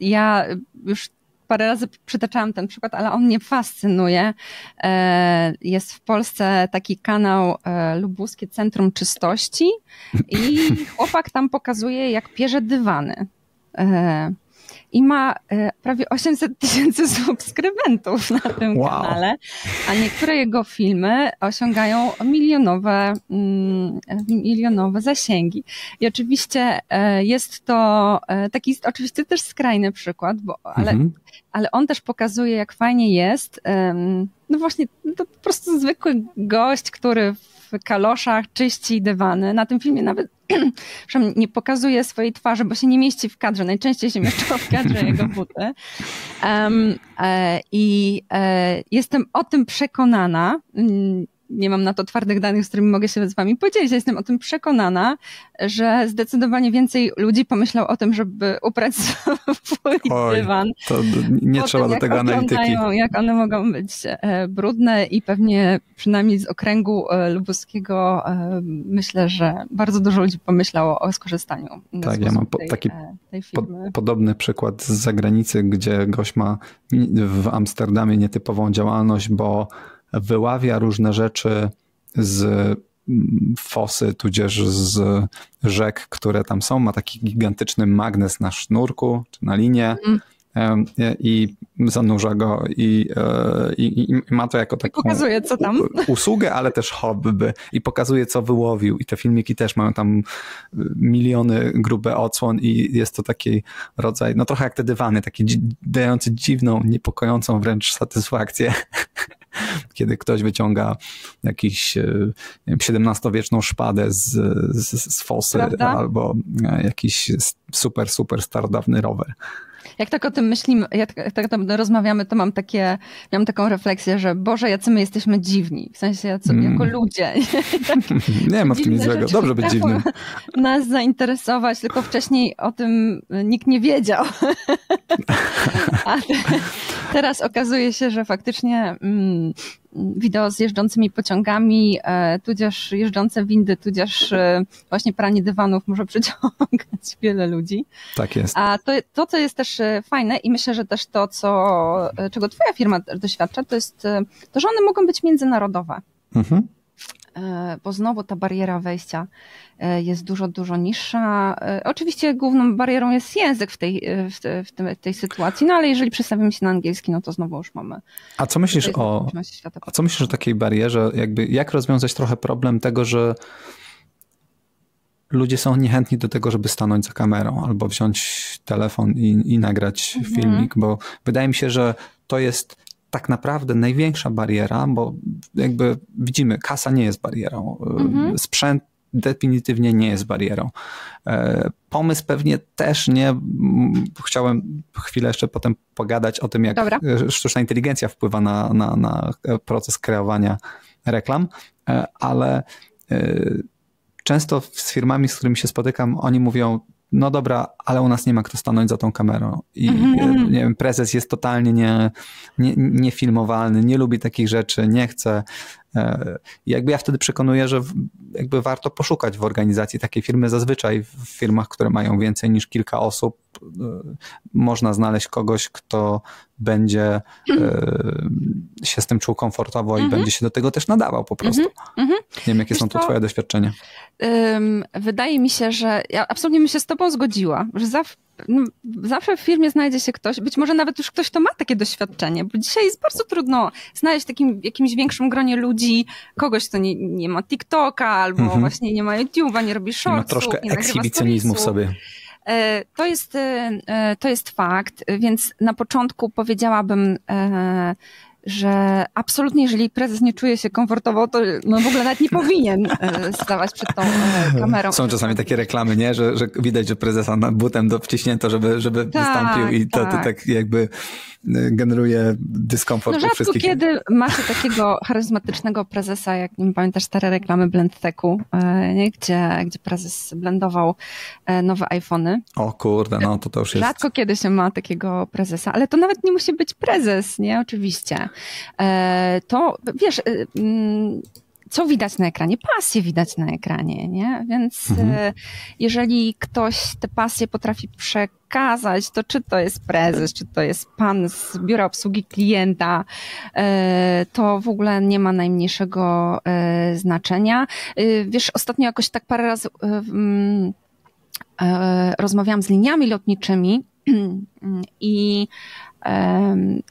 Speaker 2: ja już parę razy przytaczałam ten przykład, ale on mnie fascynuje. E, jest w Polsce taki kanał e, Lubuskie Centrum Czystości i (laughs) chłopak tam pokazuje, jak pierze dywany. E, i ma prawie 800 tysięcy (laughs) subskrybentów na tym wow. kanale, a niektóre jego filmy osiągają milionowe, mm, milionowe zasięgi. I oczywiście jest to taki oczywiście też skrajny przykład, bo, ale, mhm. ale on też pokazuje, jak fajnie jest. No właśnie, to po prostu zwykły gość, który kaloszach czyści dywany. Na tym filmie nawet (clears throat) nie pokazuje swojej twarzy, bo się nie mieści w kadrze. Najczęściej się mieszczą w kadrze (laughs) jego buty. Um, e, I e, jestem o tym przekonana, nie mam na to twardych danych, z którymi mogę się z wami podzielić. Ja jestem o tym przekonana, że zdecydowanie więcej ludzi pomyślał o tym, żeby uprać swój Oj, dywan.
Speaker 1: To nie trzeba tym, do tego analityki.
Speaker 2: Jak one mogą być e, brudne i pewnie przynajmniej z okręgu e, lubuskiego e, myślę, że bardzo dużo ludzi pomyślało o skorzystaniu.
Speaker 1: Tak, ja mam po, tej, taki tej po, podobny przykład z zagranicy, gdzie gość ma w Amsterdamie nietypową działalność, bo wyławia różne rzeczy z mm, fosy, tudzież z rzek, które tam są. Ma taki gigantyczny magnes na sznurku czy na linie. Mm i zanurza go i, e, i, i, ma to jako taką
Speaker 2: pokazuje, co tam.
Speaker 1: usługę, ale też hobby i pokazuje, co wyłowił. I te filmiki też mają tam miliony grube odsłon i jest to taki rodzaj, no trochę jak te dywany, taki dający dziwną, niepokojącą wręcz satysfakcję (laughs) (laughs) kiedy ktoś wyciąga jakiś XVII-wieczną szpadę z, z, z fosy Prawda? albo e, jakiś super, super starodawny rower.
Speaker 2: Jak tak o tym myślimy, jak tak tam rozmawiamy, to mam takie, miałam taką refleksję, że Boże, jacy my jesteśmy dziwni. W sensie jacy, mm. jako ludzie. (laughs)
Speaker 1: nie ma w tym nic złego. Dobrze być dziwnym.
Speaker 2: Nas zainteresować, tylko wcześniej o tym nikt nie wiedział. (laughs) A te, teraz okazuje się, że faktycznie mm, wideo z jeżdżącymi pociągami, e, tudzież jeżdżące windy, tudzież e, właśnie pranie dywanów może (laughs) przyciągać wiele ludzi.
Speaker 1: Tak jest.
Speaker 2: A to, to, co jest też e, fajne i myślę, że też to, co, czego twoja firma doświadcza, to jest to, że one mogą być międzynarodowe. Mhm. E, bo znowu ta bariera wejścia e, jest dużo, dużo niższa. E, oczywiście główną barierą jest język w tej, w, te, w, tej, tej sytuacji, no ale jeżeli przestawimy się na angielski, no to znowu już mamy.
Speaker 1: A co myślisz o, a co myślisz o takiej barierze? Jakby, jak rozwiązać trochę problem tego, że ludzie są niechętni do tego, żeby stanąć za kamerą albo wziąć telefon i, i nagrać mhm. filmik, bo wydaje mi się, że to jest tak naprawdę największa bariera, bo jakby widzimy, kasa nie jest barierą, mhm. sprzęt definitywnie nie jest barierą. E, pomysł pewnie też nie. Chciałem chwilę jeszcze potem pogadać o tym, jak Dobra. sztuczna inteligencja wpływa na, na, na proces kreowania reklam, e, ale e, często z firmami, z którymi się spotykam, oni mówią, no dobra, ale u nas nie ma kto stanąć za tą kamerą. I mm-hmm. nie wiem, prezes jest totalnie nie, nie, niefilmowalny, nie lubi takich rzeczy, nie chce. E, jakby ja wtedy przekonuję, że jakby warto poszukać w organizacji takiej firmy. Zazwyczaj w firmach, które mają więcej niż kilka osób, e, można znaleźć kogoś, kto będzie e, (clears throat) się z tym czuł komfortowo i mhm. będzie się do tego też nadawał po prostu. Mhm. Nie wiem, jakie Wiesz są tu twoje doświadczenia.
Speaker 2: Wydaje mi się, że ja absolutnie bym się z tobą zgodziła, że zawsze no, zawsze w firmie znajdzie się ktoś, być może nawet już ktoś, kto ma takie doświadczenie, bo dzisiaj jest bardzo trudno znaleźć w takim jakimś większym gronie ludzi kogoś, kto nie, nie ma TikToka albo mhm. właśnie nie ma YouTube'a, nie robi shortsów,
Speaker 1: ma troszkę ekshibicjonizmu w sobie.
Speaker 2: E, to jest, e, to jest fakt, więc na początku powiedziałabym, e, że absolutnie, jeżeli prezes nie czuje się komfortowo, to no w ogóle nawet nie powinien e, stawać przed tą e, kamerą.
Speaker 1: Są czasami takie reklamy, nie? Że, że widać, że prezesa nad butem do wciśnięto, żeby, żeby tak, wystąpił i to, tak. to tak jakby generuje dyskomfort
Speaker 2: no, rzadko wszystkich. kiedy macie takiego charyzmatycznego prezesa, jak nie pamiętasz stare reklamy BlendTechu, e, nie? Gdzie, gdzie prezes blendował nowe iPhony.
Speaker 1: O kurde, no to to już jest...
Speaker 2: Rzadko kiedy się ma takiego prezesa, ale to nawet nie musi być prezes, nie? Oczywiście. E, to wiesz, y, mm, co widać na ekranie? Pasję widać na ekranie, nie? Więc mhm. E, jeżeli ktoś te pasje potrafi przekazać, to czy to jest prezes, czy to jest pan z biura obsługi klienta, e, to w ogóle nie ma najmniejszego znaczenia. Wiesz, ostatnio jakoś tak parę razy mm, rozmawiałam z liniami lotniczymi (clears throat) I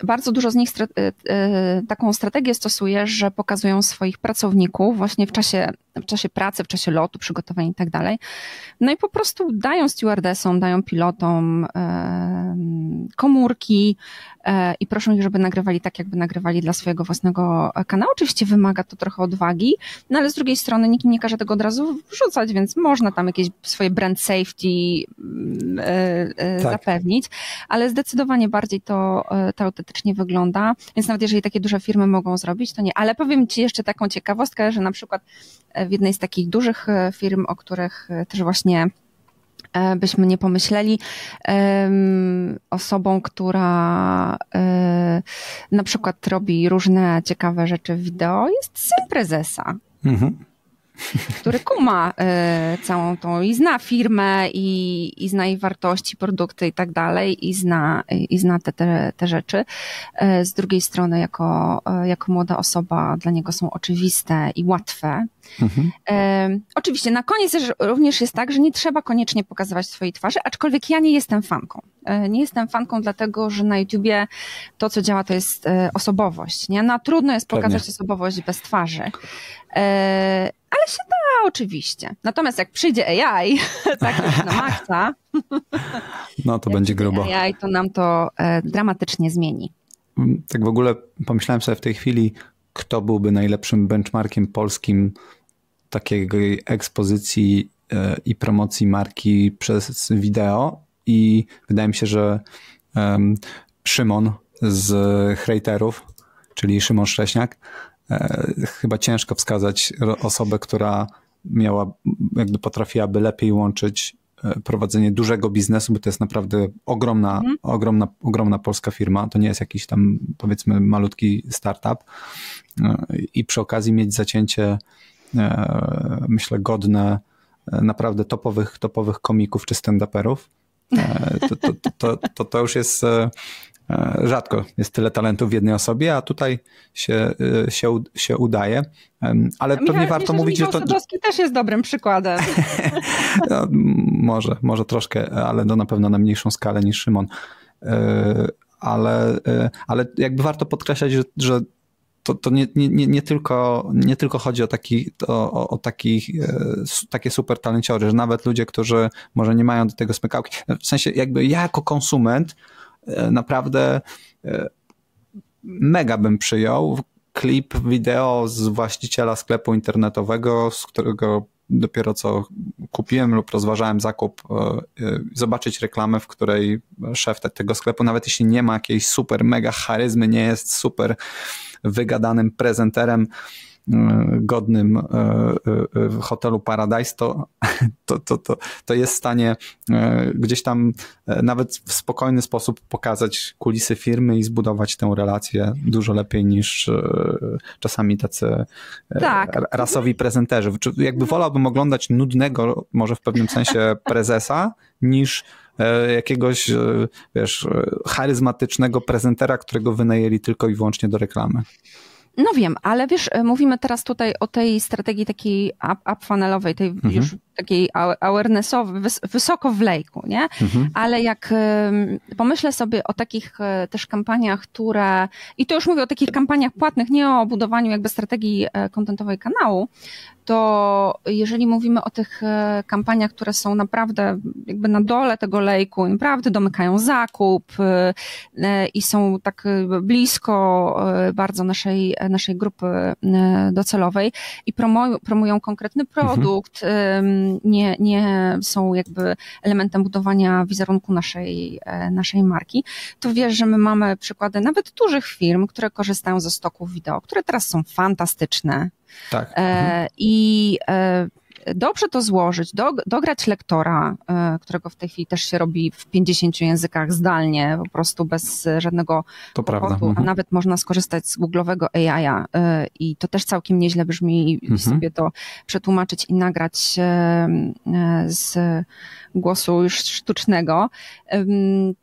Speaker 2: bardzo dużo z nich e, e, taką strategię stosuje, że pokazują swoich pracowników właśnie w czasie, w czasie pracy, w czasie lotu, przygotowań i tak dalej. No i po prostu dają stewardessom, dają pilotom komórki e, i proszą ich, żeby nagrywali tak, jakby nagrywali dla swojego własnego kanału. Oczywiście wymaga to trochę odwagi, no ale z drugiej strony nikt nie każe tego od razu wrzucać, więc można tam jakieś swoje brand safety mm, tak. zapewnić, ale zdecydowanie bardziej to E, to, autentycznie wygląda. Więc nawet jeżeli takie duże firmy mogą zrobić, to nie. Ale powiem Ci jeszcze taką ciekawostkę, że na przykład e, w jednej z takich dużych e, firm, o których też właśnie byśmy nie pomyśleli, osobą, która na przykład robi różne ciekawe rzeczy w wideo, jest syn prezesa. Mhm który kuma y, całą tą i zna firmę i, i zna jej wartości, produkty i tak dalej i zna, i zna te, te, te rzeczy. Y, z drugiej strony jako, y, jako młoda osoba dla niego są oczywiste i łatwe. Mhm. oczywiście na koniec również jest tak, że nie trzeba koniecznie pokazywać swojej twarzy, aczkolwiek ja nie jestem fanką. Nie jestem fanką dlatego, że na YouTubie to, co działa, to jest osobowość. Nie? No, trudno jest pokazać Pewnie. osobowość bez twarzy ale się da oczywiście. Natomiast jak przyjdzie AI, (laughs) tak już na maksa, (laughs)
Speaker 1: no to będzie grubo.
Speaker 2: AI to nam to e, dramatycznie zmieni.
Speaker 1: Mm, tak w ogóle pomyślałem sobie w tej chwili, kto byłby najlepszym benchmarkiem polskim takiej ekspozycji e, i promocji marki przez wideo i wydaje mi się, że um, Szymon z Haterów, czyli Szymon Szcześniak, chyba ciężko wskazać osobę, która miała, jakby potrafiłaby lepiej łączyć e, prowadzenie dużego biznesu, bo to jest naprawdę ogromna, mhm. ogromna, ogromna polska firma. To nie jest jakiś tam, powiedzmy, malutki startup. E, I przy okazji mieć zacięcie, myślę, godne naprawdę topowych, topowych komików czy stand-uperów. To, to, to, to, to już jest E, rzadko jest tyle talentów w jednej osobie, a tutaj się, e, się, się udaje. Ale Michał, pewnie warto mówić,
Speaker 2: że to. Sadowski też jest dobrym przykładem. (laughs)
Speaker 1: no, może, może troszkę, ale no na pewno na mniejszą skalę niż Szymon. E, ale, ale jakby warto podkreślać, że, że to, to nie, nie, nie, tylko, nie tylko chodzi o, taki, o, o takich, takie super talenciory, że nawet ludzie, którzy może nie mają do tego smykałki, w sensie jakby ja jako konsument E, naprawdę e, mega bym przyjął klip wideo z właściciela sklepu internetowego, z którego dopiero co kupiłem lub rozważałem zakup, e, zobaczyć reklamę, w której szef tego sklepu, nawet jeśli nie ma jakiejś super mega charyzmy, nie jest super wygadanym prezenterem, E, godnym e, e, hotelu Paradise, to, (laughs) to, to, to, to jest w stanie gdzieś tam nawet w spokojny sposób pokazać kulisy firmy i zbudować tę relację dużo lepiej niż czasami tacy tak. rasowi prezenterzy. Jakby wolałbym oglądać nudnego, może w pewnym sensie (laughs) prezesa, niż jakiegoś, wiesz, charyzmatycznego prezentera, którego wynajęli tylko i wyłącznie do reklamy.
Speaker 2: No wiem, ale wiesz, e, mówimy teraz tutaj o tej strategii takiej up-funnelowej, tej mhm. już takiej awarenessowej, wysoko w lejku, nie? Mhm. Ale jak pomyślę sobie o takich e, też kampaniach, które, i to już mówię o takich kampaniach płatnych, nie o budowaniu jakby strategii kontentowej kanału, to jeżeli mówimy o tych e, kampaniach, które są naprawdę jakby na dole tego lejku, naprawdę domykają zakup i są tak blisko bardzo naszej naszej grupy e, docelowej i promują, promują konkretny mhm. produkt, mhm. nie, nie są jakby elementem budowania wizerunku naszej, e, naszej marki, to wiesz, że my mamy przykłady nawet dużych firm, które korzystają ze stoków wideo, które teraz są fantastyczne.
Speaker 1: Tak. E, mhm.
Speaker 2: I dobrze to złożyć, do, dograć lektora, e, którego w tej chwili też się robi w 50 językach zdalnie, po prostu bez żadnego
Speaker 1: to kłopotu,
Speaker 2: mhm. a nawet można skorzystać z Google'owego AI e, i to też całkiem nieźle brzmi i mhm. sobie to przetłumaczyć i nagrać e, z głosu już sztucznego,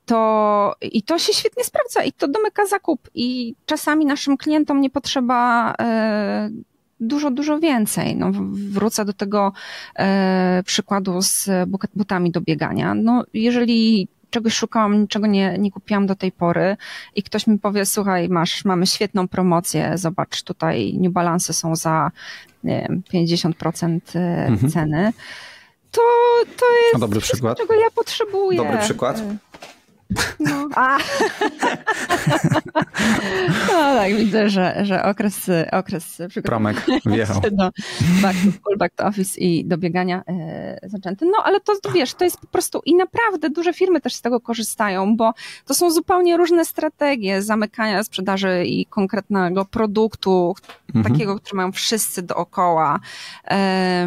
Speaker 2: to i to się świetnie sprawdza i to domyka zakup i czasami naszym klientom nie potrzeba dużo, dużo więcej. No, wrócę do tego e, przykładu z butami do biegania. No, jeżeli czegoś szukałam, niczego nie, nie kupiłam do tej pory i ktoś mi powie, słuchaj, masz, mamy świetną promocję, zobacz, tutaj New Balance są za nie wiem, 50% e, mhm. ceny, to, to jest
Speaker 1: dobry przykład.
Speaker 2: czego ja potrzebuję.
Speaker 1: Dobry przykład.
Speaker 2: No. (laughs) A. no tak, widzę, że, że okres, okres (laughs)
Speaker 1: wjechał.
Speaker 2: No, back to, back to office i do biegania e, zaczęty. No ale to wiesz, to jest po prostu i naprawdę duże firmy też z tego korzystają, bo to są zupełnie różne strategie zamykania sprzedaży i konkretnego produktu, mhm. takiego, który mają wszyscy dookoła, e,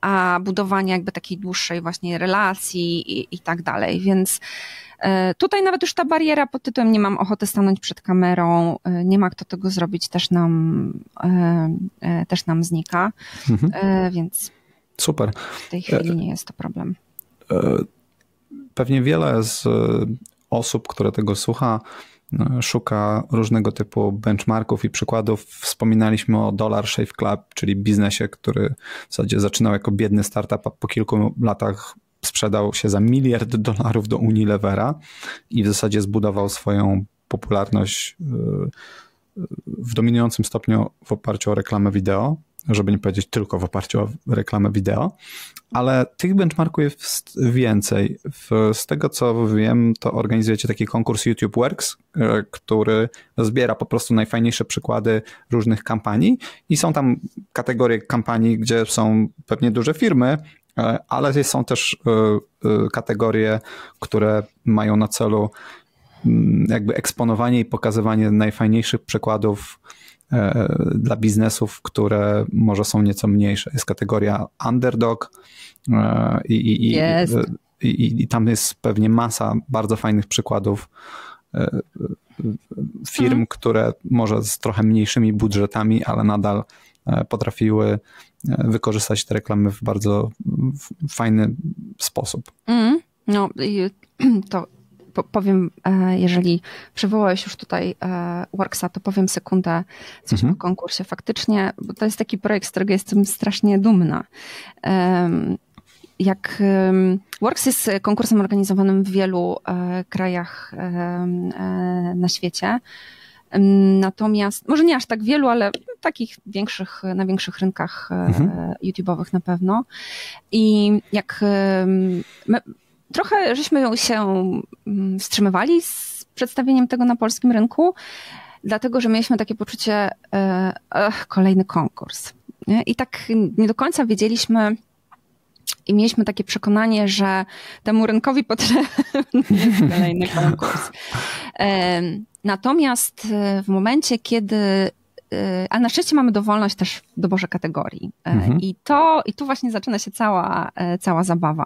Speaker 2: a budowania jakby takiej dłuższej właśnie relacji i, i tak dalej, więc E, tutaj nawet już ta bariera pod tytułem nie mam ochoty stanąć przed kamerą, e, nie ma kto tego zrobić, też nam, e, też nam znika, mhm. więc
Speaker 1: super.
Speaker 2: W tej chwili nie jest to problem.
Speaker 1: Pewnie wiele z osób, które tego słucha, szuka różnego typu benchmarków i przykładów. Wspominaliśmy o Dollar Shave Club, czyli biznesie, który w zasadzie zaczynał jako biedny startup, a po kilku latach sprzedał się za miliard dolarów do Unilevera i w zasadzie zbudował swoją popularność y, w dominującym stopniu w oparciu o reklamę wideo, żeby nie powiedzieć tylko w oparciu o reklamę wideo, ale tych benchmarków jest więcej. Z tego co wiem, to organizujecie taki konkurs YouTube Works, y, który zbiera po prostu najfajniejsze przykłady różnych kampanii i są tam kategorie kampanii, gdzie są pewnie duże firmy, E, ale są też e, e, kategorie, które mają na celu mm, jakby eksponowanie i pokazywanie najfajniejszych przykładów dla biznesów, które może są nieco mniejsze. Jest kategoria underdog i, i,
Speaker 2: jest.
Speaker 1: i, i tam jest pewnie masa bardzo fajnych przykładów firm, hmm. które może z trochę mniejszymi budżetami, ale nadal potrafiły wykorzystać te reklamy w bardzo fajny sposób.
Speaker 2: Mm, no, (clears throat) to powiem, e, jeżeli przywołałeś już tutaj e, Worksa, to powiem sekundę coś mhm. o konkursie. Faktycznie, bo to jest taki projekt, z którego jestem strasznie dumna. Jak Works jest konkursem organizowanym w wielu e, krajach na świecie. Natomiast, może nie aż tak wielu, ale takich większych, na większych rynkach mhm. YouTube'owych na pewno. I jak my, trochę żeśmy się wstrzymywali z przedstawieniem tego na polskim rynku, dlatego że mieliśmy takie poczucie, e, ech, kolejny konkurs. Nie? I tak nie do końca wiedzieliśmy, i mieliśmy takie przekonanie, że temu rynkowi potrzebny jest kolejny konkurs. Natomiast e, w momencie, kiedy e, a na szczęście mamy dowolność też w doborze kategorii. E, mhm. I to, i tu właśnie zaczyna się cała, cała zabawa.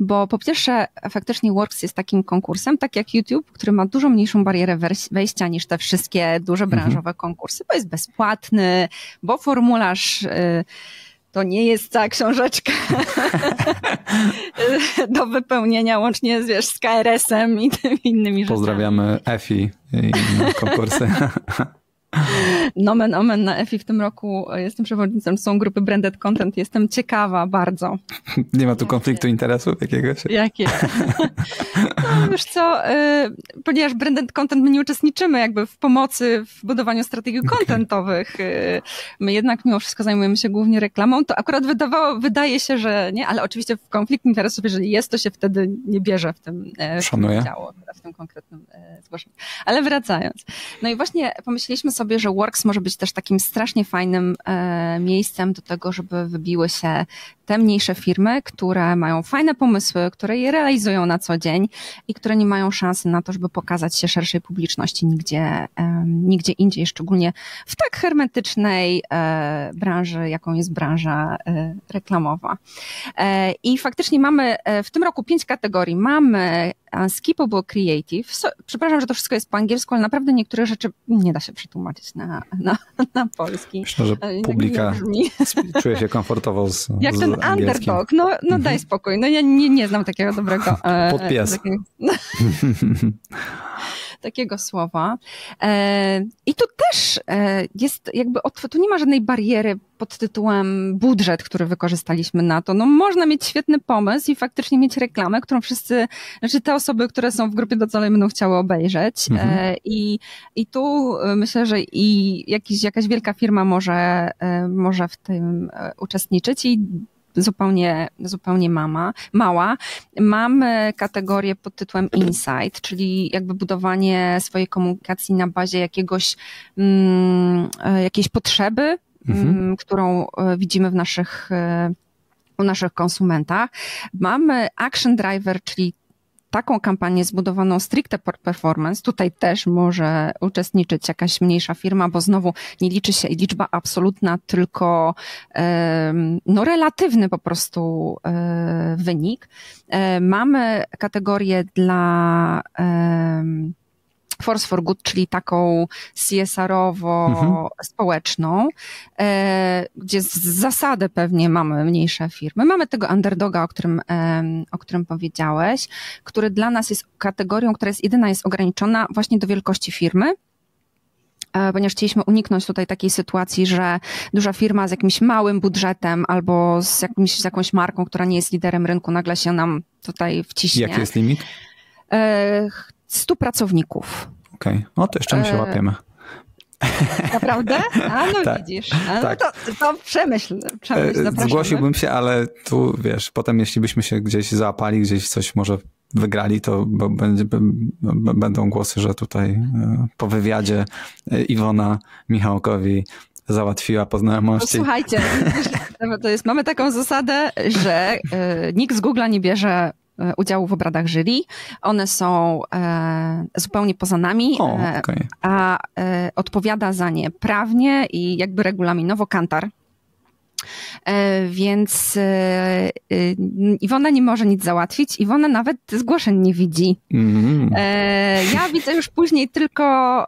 Speaker 2: Bo po pierwsze, faktycznie Works jest takim konkursem, tak jak YouTube, który ma dużo mniejszą barierę wejścia niż te wszystkie duże mhm. branżowe mhm. konkursy, bo jest bezpłatny, bo formularz to nie jest ta książeczka (laughs) do wypełnienia łącznie wiesz, z KRS-em i tymi innymi
Speaker 1: Pozdrawiamy rzeczami. Pozdrawiamy EFI i konkursy. (laughs) (laughs)
Speaker 2: Nomen omen na EFI w tym roku jestem przewodniczącą grupy Branded Content. Jestem ciekawa bardzo. (laughs)
Speaker 1: Nie ma tu konfliktu interesów jakiegoś?
Speaker 2: Jakie? (laughs) No wiesz co, y, ponieważ Branded Content my nie uczestniczymy jakby w pomocy w budowaniu strategii kontentowych, y, my jednak mimo wszystko zajmujemy się głównie reklamą, to akurat wydawało, wydaje się, że nie, ale oczywiście w konflikt interesów, jeżeli jest, to się wtedy nie bierze w tym, e, w tym udziału, w tym konkretnym e, zgłoszeniu. Ale wracając. No i właśnie pomyśleliśmy sobie, sobie, że Works może być też takim strasznie fajnym e, miejscem do tego, żeby wybiły się te mniejsze firmy, które mają fajne pomysły, które je realizują na co dzień i które nie mają szansy na to, żeby pokazać się szerszej publiczności nigdzie, nigdzie indziej, szczególnie w tak hermetycznej e, branży, jaką jest branża e, reklamowa. E, I faktycznie mamy w tym roku pięć kategorii. Mamy Skippable Creative. So, przepraszam, że to wszystko jest po angielsku, ale naprawdę niektóre rzeczy nie da się przetłumaczyć na, na, na polski.
Speaker 1: Myślę, że publika czuje się komfortowo z, (laughs)
Speaker 2: Jak z ten underdog. No, no mhm. daj spokój. No ja nie, nie znam takiego dobrego...
Speaker 1: Podpies.
Speaker 2: Takiego... (laughs) (laughs) takiego słowa. I tu też jest jakby, tu nie ma żadnej bariery pod tytułem budżet, który wykorzystaliśmy na to. No można mieć świetny pomysł i faktycznie mieć reklamę, którą wszyscy, znaczy te osoby, które są w grupie docelowej będą chciały obejrzeć. Mhm. E, I, I tu e, myślę, że i jakiś, jakaś wielka firma może, e, może w tym uczestniczyć i zupełnie, zupełnie mama, mała. Mamy kategorię pod tytułem Insight, czyli jakby budowanie swojej komunikacji na bazie jakiegoś, mm, jakiejś potrzeby, mhm. Mm, którą e, widzimy w naszych, e, u naszych konsumentach. Mamy Action Driver, czyli taką kampanię zbudowaną stricte performance, tutaj też może uczestniczyć jakaś mniejsza firma, bo znowu nie liczy się liczba absolutna, tylko no, relatywny po prostu e, wynik. Mamy kategorię dla Force for Good, czyli taką CSR-owo-społeczną, mhm. e, gdzie z zasady pewnie mamy mniejsze firmy. Mamy tego underdoga, o którym, o którym powiedziałeś, który dla nas jest kategorią, która jest jedyna, jest ograniczona właśnie do wielkości firmy e, ponieważ chcieliśmy uniknąć tutaj takiej sytuacji, że duża firma z jakimś małym budżetem albo z, jakimś, z jakąś marką, która nie jest liderem rynku, nagle się nam tutaj wciśnie.
Speaker 1: Jaki jest limit?
Speaker 2: E, 100 pracowników.
Speaker 1: Okej, okay. no to jeszcze my się e, łapiemy.
Speaker 2: Naprawdę? A no (laughs) tak, widzisz. A no tak. to, to przemyśl. przemyśl
Speaker 1: e, Zgłosiłbym się, ale tu wiesz, potem jeśli byśmy się gdzieś załapali, gdzieś coś może wygrali, to będzie, będą głosy, że tutaj e, po wywiadzie Iwona Michałkowi załatwiła po znajomości.
Speaker 2: No, słuchajcie, (laughs) to jest, mamy taką zasadę, że nikt z Google nie bierze udziału w obradach jury. One są e, zupełnie poza nami, o, e, okay. a e, odpowiada za nie prawnie i jakby regulaminowo kantar. E, więc e, Iwona nie może nic załatwić. Iwona nawet zgłoszeń nie widzi. Mm. Ja widzę już później tylko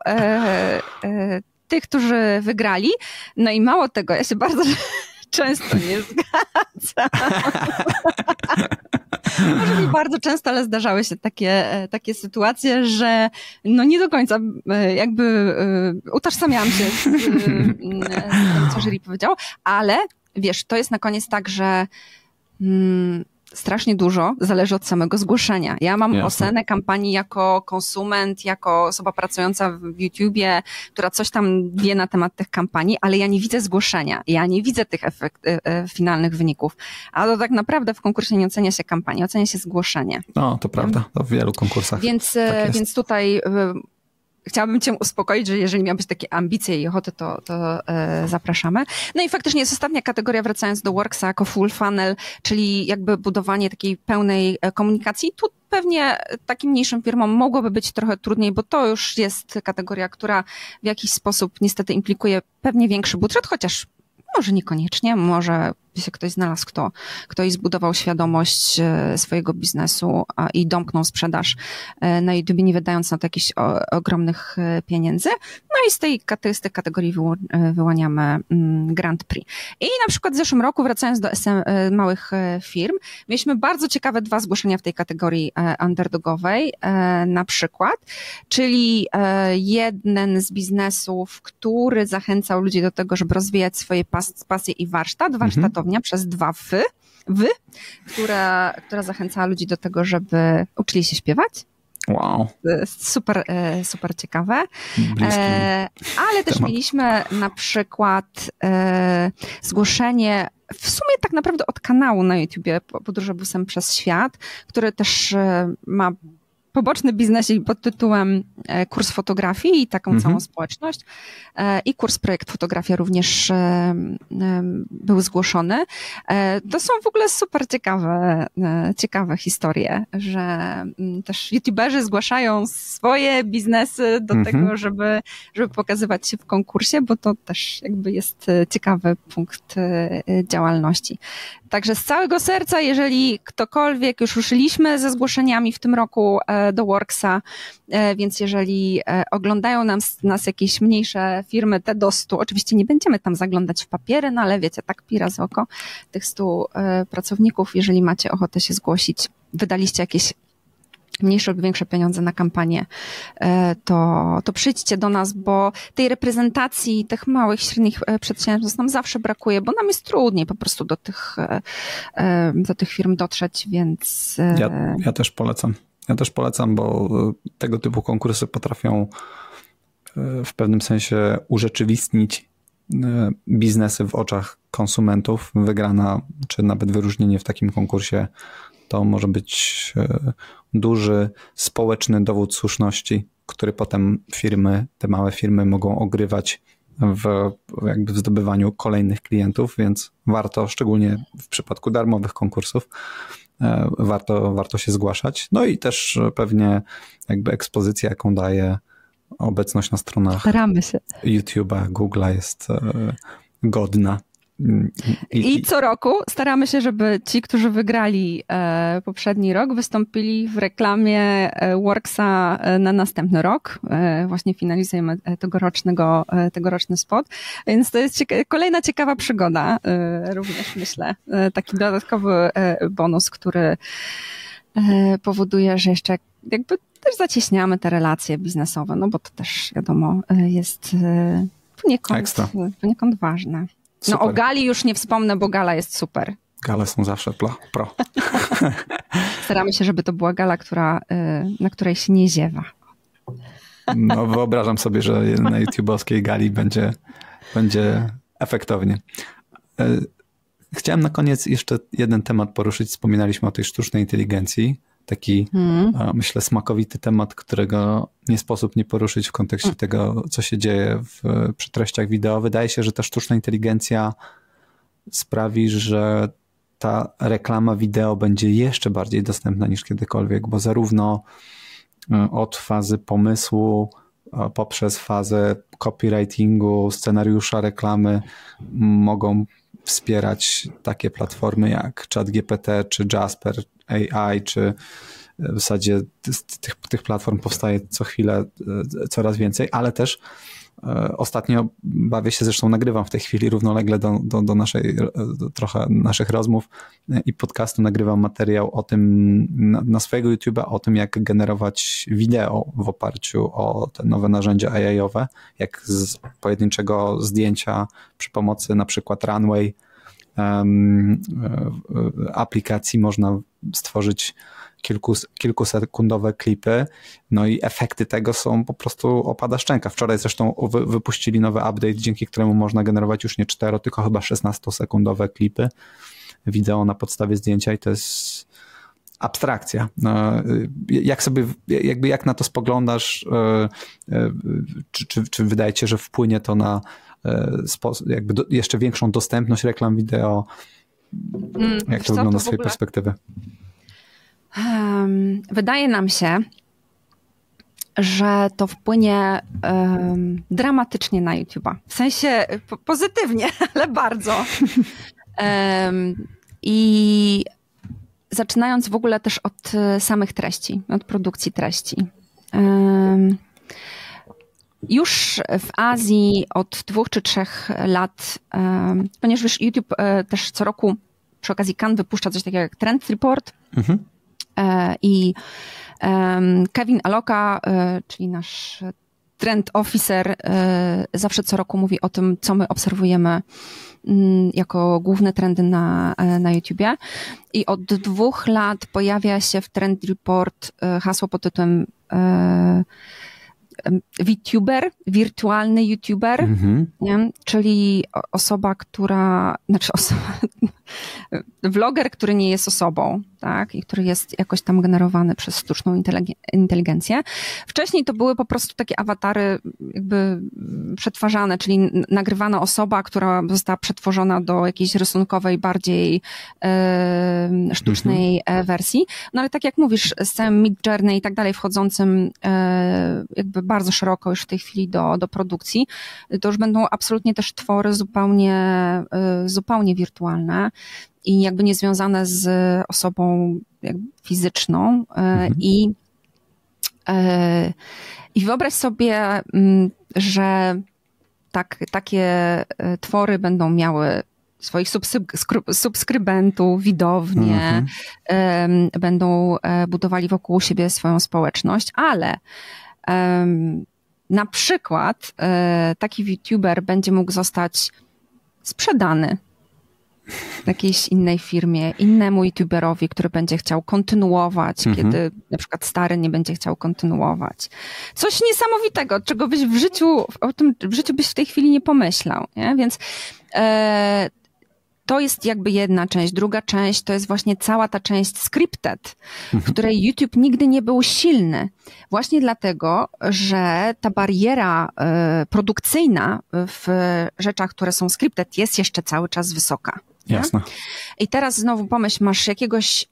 Speaker 2: tych, którzy wygrali. No i mało tego, ja się bardzo (laughs) często nie zgadzam. (laughs) Może mi bardzo często, ale zdarzały się takie, e, takie sytuacje, że no nie do końca e, jakby e, utożsamiałam się z, z tym, co jury powiedział, ale wiesz, to jest na koniec tak, że mm, strasznie dużo zależy od samego zgłoszenia. Ja mam Jasne. ocenę kampanii jako konsument, jako osoba pracująca w YouTubie, która coś tam wie na temat tych kampanii, ale ja nie widzę zgłoszenia. Ja nie widzę tych efekt, e, e, finalnych wyników. A to tak naprawdę w konkursie nie ocenia się kampanii, ocenia się zgłoszenie.
Speaker 1: No, to prawda. To w wielu konkursach.
Speaker 2: Więc,
Speaker 1: e,
Speaker 2: tak więc tutaj chciałabym Cię uspokoić, że jeżeli miałbyś takie ambicje i ochotę, to, to e, zapraszamy. No i faktycznie jest ostatnia kategoria, wracając do Worksa, jako full funnel, czyli jakby budowanie takiej pełnej e, komunikacji. Tu pewnie takim mniejszym firmom mogłoby być trochę trudniej, bo to już jest kategoria, która w jakiś sposób niestety implikuje pewnie większy budżet, chociaż może niekoniecznie, może by się ktoś znalazł, kto, kto i zbudował świadomość e, swojego biznesu i domknął sprzedaż e, na YouTube, nie wydając na to jakichś ogromnych e, pieniędzy. No i z tej, z tej kategorii wyłaniamy mm, Grand Prix. I na przykład w zeszłym roku, wracając do SM, małych firm, mieliśmy bardzo ciekawe dwa zgłoszenia w tej kategorii underdogowej, na przykład, czyli jeden z biznesów, który zachęcał ludzi do tego, żeby rozwijać swoje pas, pasje i warsztat, warsztatowy mhm przez dwa wy, wy która, która zachęcała ludzi do tego, żeby uczyli się śpiewać.
Speaker 1: Wow.
Speaker 2: Super, e, super ciekawe. E, ale też temat. mieliśmy na przykład e, zgłoszenie w sumie tak naprawdę od kanału na YouTubie Podróże busem przez świat, który też ma poboczny biznesik pod tytułem e, kurs fotografii i taką mhm. całą społeczność e, i kurs projekt fotografia również e, był zgłoszony. To są w ogóle super ciekawe, ciekawe historie, że mm, też youtuberzy zgłaszają swoje biznesy do mhm. tego, żeby, żeby pokazywać się w konkursie, bo to też jakby jest ciekawy punkt działalności. Także z całego serca, jeżeli ktokolwiek, już ruszyliśmy ze zgłoszeniami w tym roku do Worksa, e, więc jeżeli e, oglądają nas, nas jakieś mniejsze firmy, te do 100, oczywiście nie będziemy tam zaglądać w papiery, no ale wiecie, tak pira z oko tych 100 pracowników, jeżeli macie ochotę się zgłosić, wydaliście jakieś mniejsze lub większe pieniądze na kampanię, e, to, to przyjdźcie do nas, bo tej reprezentacji tych małych, średnich e, przedsiębiorstw nam zawsze brakuje, bo nam jest trudniej po prostu do tych, e, do tych firm dotrzeć, więc...
Speaker 1: Ja, ja też polecam. Ja też polecam, bo tego typu konkursy potrafią w pewnym sensie urzeczywistnić biznesy w oczach konsumentów. Wygrana, czy nawet wyróżnienie w takim konkursie to może być duży społeczny dowód słuszności, który potem firmy, te małe firmy mogą ogrywać w, jakby w zdobywaniu kolejnych klientów, więc warto, szczególnie w przypadku darmowych konkursów, warto, warto się zgłaszać. No i też pewnie jakby ekspozycja, jaką daje obecność na stronach. YouTube'a, Google'a jest e, godna.
Speaker 2: I, I, co roku staramy się, żeby ci, którzy wygrali e, poprzedni rok, wystąpili w reklamie e, Worksa e, na następny rok. E, właśnie finalizujemy tegorocznego, e, tegoroczny spot. Więc to jest cieka kolejna ciekawa przygoda, również myślę. taki dodatkowy bonus, który powoduje, że jeszcze jakby też zacieśniamy te relacje biznesowe, no bo to też wiadomo jest poniekąd, poniekąd ważne. Super. No o Gali już nie wspomnę, bo Gala jest super.
Speaker 1: Gale są zawsze pro. (laughs)
Speaker 2: Staramy się, żeby to była gala, która, y, na której się nie ziewa.
Speaker 1: No wyobrażam sobie, że na YouTube'owskiej gali będzie, będzie efektownie. Y, chciałem na koniec jeszcze jeden temat poruszyć. Wspominaliśmy o tej sztucznej inteligencji. Taki, hmm. myślę, smakowity temat, którego nie sposób nie poruszyć w kontekście hmm. tego, co się dzieje w, przy treściach wideo. Wydaje się, że ta sztuczna inteligencja sprawi, że ta reklama wideo będzie jeszcze bardziej dostępna niż kiedykolwiek, bo zarówno e, od fazy pomysłu, poprzez fazę copywritingu, scenariusza reklamy mogą wspierać takie platformy jak ChatGPT czy Jasper AI, czy w zasadzie tych, tych platform powstaje co chwilę e, coraz więcej, ale też e, Ostatnio bawię się, zresztą nagrywam w tej chwili równolegle do, do, do naszej, do trochę naszych rozmów i podcastu nagrywam materiał o tym, na, na swojego YouTube'a, o tym jak generować wideo w oparciu o te nowe narzędzia AI-owe, jak z pojedynczego zdjęcia przy pomocy na przykład Runway aplikacji można stworzyć kilku, kilkusekundowe klipy, no i efekty tego są po prostu opada szczęka. Wczoraj zresztą wy, wypuścili nowy update, dzięki któremu można generować już nie 4, tylko chyba 16-sekundowe klipy wideo na podstawie zdjęcia i to jest abstrakcja. No, jak sobie, jakby jak na to spoglądasz, e, e, czy, czy, czy wydaje się, że wpłynie to na e, jakby do, jeszcze większą dostępność reklam wideo? Mm, jak to wygląda z twojej perspektywy?
Speaker 2: wydaje nam się, że to wpłynie um, dramatycznie na YouTube'a. W sensie po pozytywnie, (laughs) ale bardzo. Um, I zaczynając w ogóle też od samych treści, od produkcji treści. Um, już w Azji od dwóch czy trzech lat, ponieważ YouTube e, też co roku przy okazji Cannes wypuszcza coś takiego jak Trend Report, mhm. E, I Kevin Aloka, e, czyli nasz trend officer, zawsze co roku mówi o tym, co my obserwujemy mm, jako główne trendy na, na YouTubie. I od dwóch lat pojawia się w Trend Report hasło pod tytułem VTuber, wirtualny YouTuber, mm -hmm. czyli osoba, która, znaczy osoba, (laughs) vloger, który nie jest osobą, tak, i który jest jakoś tam generowany przez sztuczną inteligencję. Wcześniej to były po prostu takie awatary jakby przetwarzane, czyli nagrywana osoba, która została przetworzona do jakiejś rysunkowej, bardziej e, sztucznej mhm. wersji. No ale tak jak mówisz, z całym Mid Journey i tak dalej wchodzącym e, jakby bardzo szeroko już w tej chwili do, do produkcji, to już będą absolutnie też twory zupełnie, e, zupełnie wirtualne i jakby niezwiązane z osobą fizyczną e, mhm. i e, i wyobraź sobie, mm, że tak, takie twory będą miały swoich subskrybentów, widownie, mm-hmm. będą e, budowali wokół siebie swoją społeczność, ale na przykład e, taki YouTuber będzie mógł zostać sprzedany jakiejś innej firmie, innemu youtuberowi, który będzie chciał kontynuować, mhm. kiedy na przykład stary nie będzie chciał kontynuować. Coś niesamowitego, czego byś w życiu, o tym w życiu byś w tej chwili nie pomyślał, nie? Więc e, to jest jakby jedna część. Druga część to jest właśnie cała ta część scripted, w mhm. której YouTube nigdy nie był silny. Właśnie dlatego, że ta bariera y, produkcyjna w rzeczach, które są scripted jest jeszcze cały czas wysoka.
Speaker 1: Jasne.
Speaker 2: I teraz znowu pomyśl, masz jakiegoś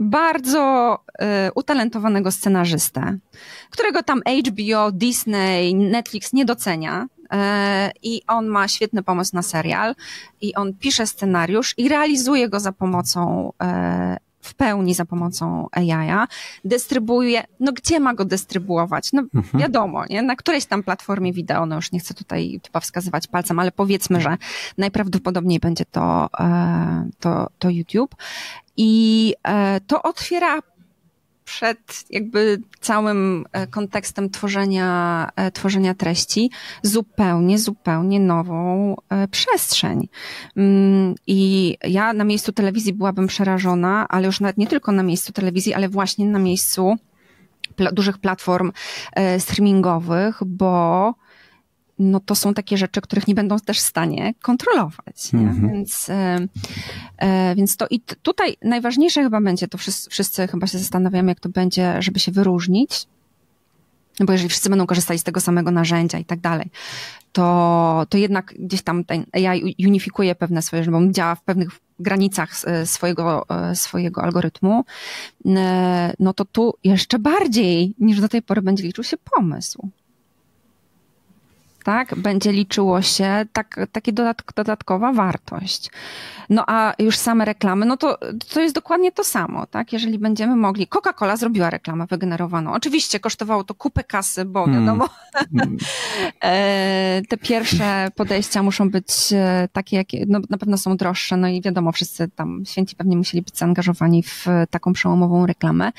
Speaker 2: bardzo y, utalentowanego scenarzystę, którego tam HBO, Disney, Netflix nie docenia. Y, I on ma świetny pomysł na serial, i on pisze scenariusz i realizuje go za pomocą y, w pełni za pomocą AI, dystrybuuje, no gdzie ma go dystrybuować? No mhm. wiadomo, nie? na którejś tam platformie wideo, no już nie chcę tutaj chyba wskazywać palcem, ale powiedzmy, że najprawdopodobniej będzie to, e, to, to YouTube. I e, to otwiera przed jakby całym e, kontekstem tworzenia, e, tworzenia treści zupełnie, zupełnie nową e, przestrzeń. Mm, I ja na miejscu telewizji byłabym przerażona, ale już nawet nie tylko na miejscu telewizji, ale właśnie na miejscu dużych platform streamingowych, bo no to są takie rzeczy, których nie będą też w stanie kontrolować. Mhm. Więc, e, e, więc to i tutaj najważniejsze chyba będzie, to wszyscy, wszyscy chyba się zastanawiamy, jak to będzie, żeby się wyróżnić. No bo jeżeli wszyscy będą korzystali z tego samego narzędzia i tak dalej, to, to jednak gdzieś tam ten AI unifikuje pewne swoje, żeby on działa w pewnych granicach e, swojego, swojego algorytmu, no to tu jeszcze bardziej niż do tej pory będzie liczył się pomysł tak, będzie liczyło się tak, takie dodatk dodatkowa wartość. No a już same reklamy, no to, to jest dokładnie to samo, tak? Jeżeli będziemy mogli, Coca-Cola zrobiła reklamę wygenerowaną. Oczywiście kosztowało to kupę kasy, bo hmm. wiadomo, hmm. (laughs) te pierwsze podejścia muszą być e, takie, jakie, no na pewno są droższe, no i wiadomo, wszyscy tam święci pewnie musieli być zaangażowani w taką przełomową reklamę,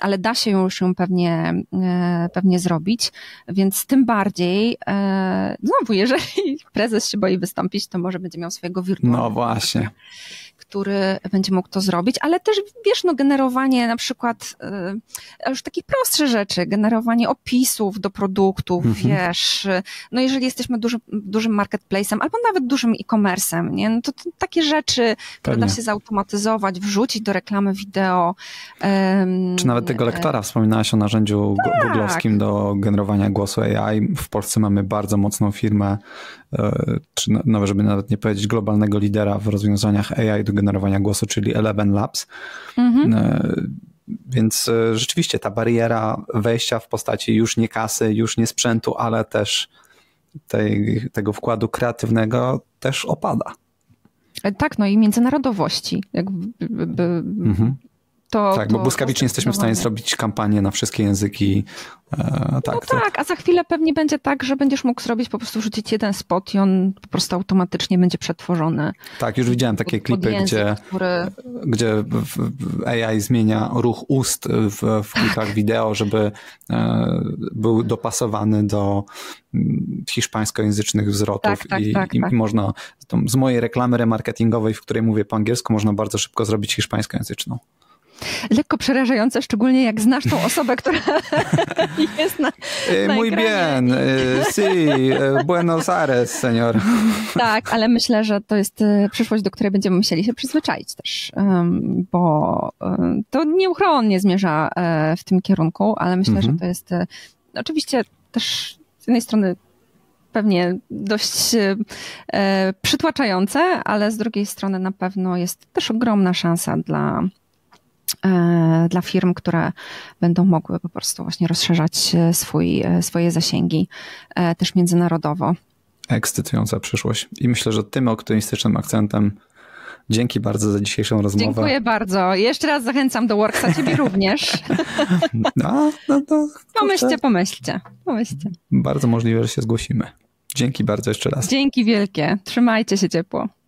Speaker 2: ale da się już ją pewnie, e, pewnie zrobić, więc tym bardziej e, znowu, jeżeli (laughs) prezes się boi wystąpić, to może będzie miał swojego wirtualnego.
Speaker 1: No właśnie
Speaker 2: który będzie mógł to zrobić, ale też wiesz, no generowanie na przykład y, już takich prostsze rzeczy, generowanie opisów do produktów, mhm. wiesz, no jeżeli jesteśmy duży, dużym marketplacem albo nawet dużym e-commerce'em, nie, no to, to, takie rzeczy, które da się zautomatyzować, wrzucić do reklamy wideo.
Speaker 1: Um, Czy nawet tego lektora, wspominałaś o narzędziu tak. googlowskim do generowania głosu AI. W Polsce mamy bardzo mocną firmę, e, czy nawet, żeby nawet nie powiedzieć globalnego lidera w rozwiązaniach AI do generowania głosu, czyli Eleven Labs. Mhm. E, więc e, rzeczywiście ta bariera wejścia w postaci już nie kasy, już nie sprzętu, ale też tej, tego wkładu kreatywnego też opada.
Speaker 2: E, tak, no i międzynarodowości.
Speaker 1: Mhm. To, tak, bo błyskawicznie jesteśmy w stanie zrobić kampanię na wszystkie języki.
Speaker 2: E, tak, no tak, tak, a za chwilę pewnie będzie tak, że będziesz mógł zrobić, po prostu rzucić jeden spot i on po prostu automatycznie będzie przetworzony.
Speaker 1: Tak, już widziałem takie klipy, język, gdzie, który... gdzie AI zmienia ruch ust w, w klipach wideo, żeby e, był dopasowany do mm, hiszpańskojęzycznych wzrotów tak, tak, i, tak, i, tak. i można z mojej reklamy remarketingowej, w której mówię po angielsku, można bardzo szybko zrobić hiszpańskojęzyczną
Speaker 2: lekko przerażające, szczególnie jak znasz tą osobę, która (laughs) jest na,
Speaker 1: na Muy bien, si, Buenos Aires, señor. (laughs)
Speaker 2: Tak, ale myślę, że to jest przyszłość, do której będziemy musieli się przyzwyczaić też, bo to nieuchronnie zmierza w tym kierunku, ale myślę, mhm. że to jest oczywiście też z jednej strony pewnie dość e, przytłaczające, ale z drugiej strony na pewno jest też ogromna szansa dla E, dla firm, które będą mogły po prostu właśnie rozszerzać e, swój, e, swoje zasięgi też międzynarodowo.
Speaker 1: Ekscytująca przyszłość. I myślę, że tym optymistycznym akcentem Dzięki bardzo za dzisiejszą rozmowę.
Speaker 2: Dziękuję bardzo. Jeszcze raz zachęcam do Worksa, ciebie (laughs) również. No, no to, pomyślcie, pomyślcie, pomyślcie.
Speaker 1: Bardzo możliwe, że się zgłosimy. Dzięki bardzo jeszcze raz.
Speaker 2: Dzięki wielkie. Trzymajcie się ciepło.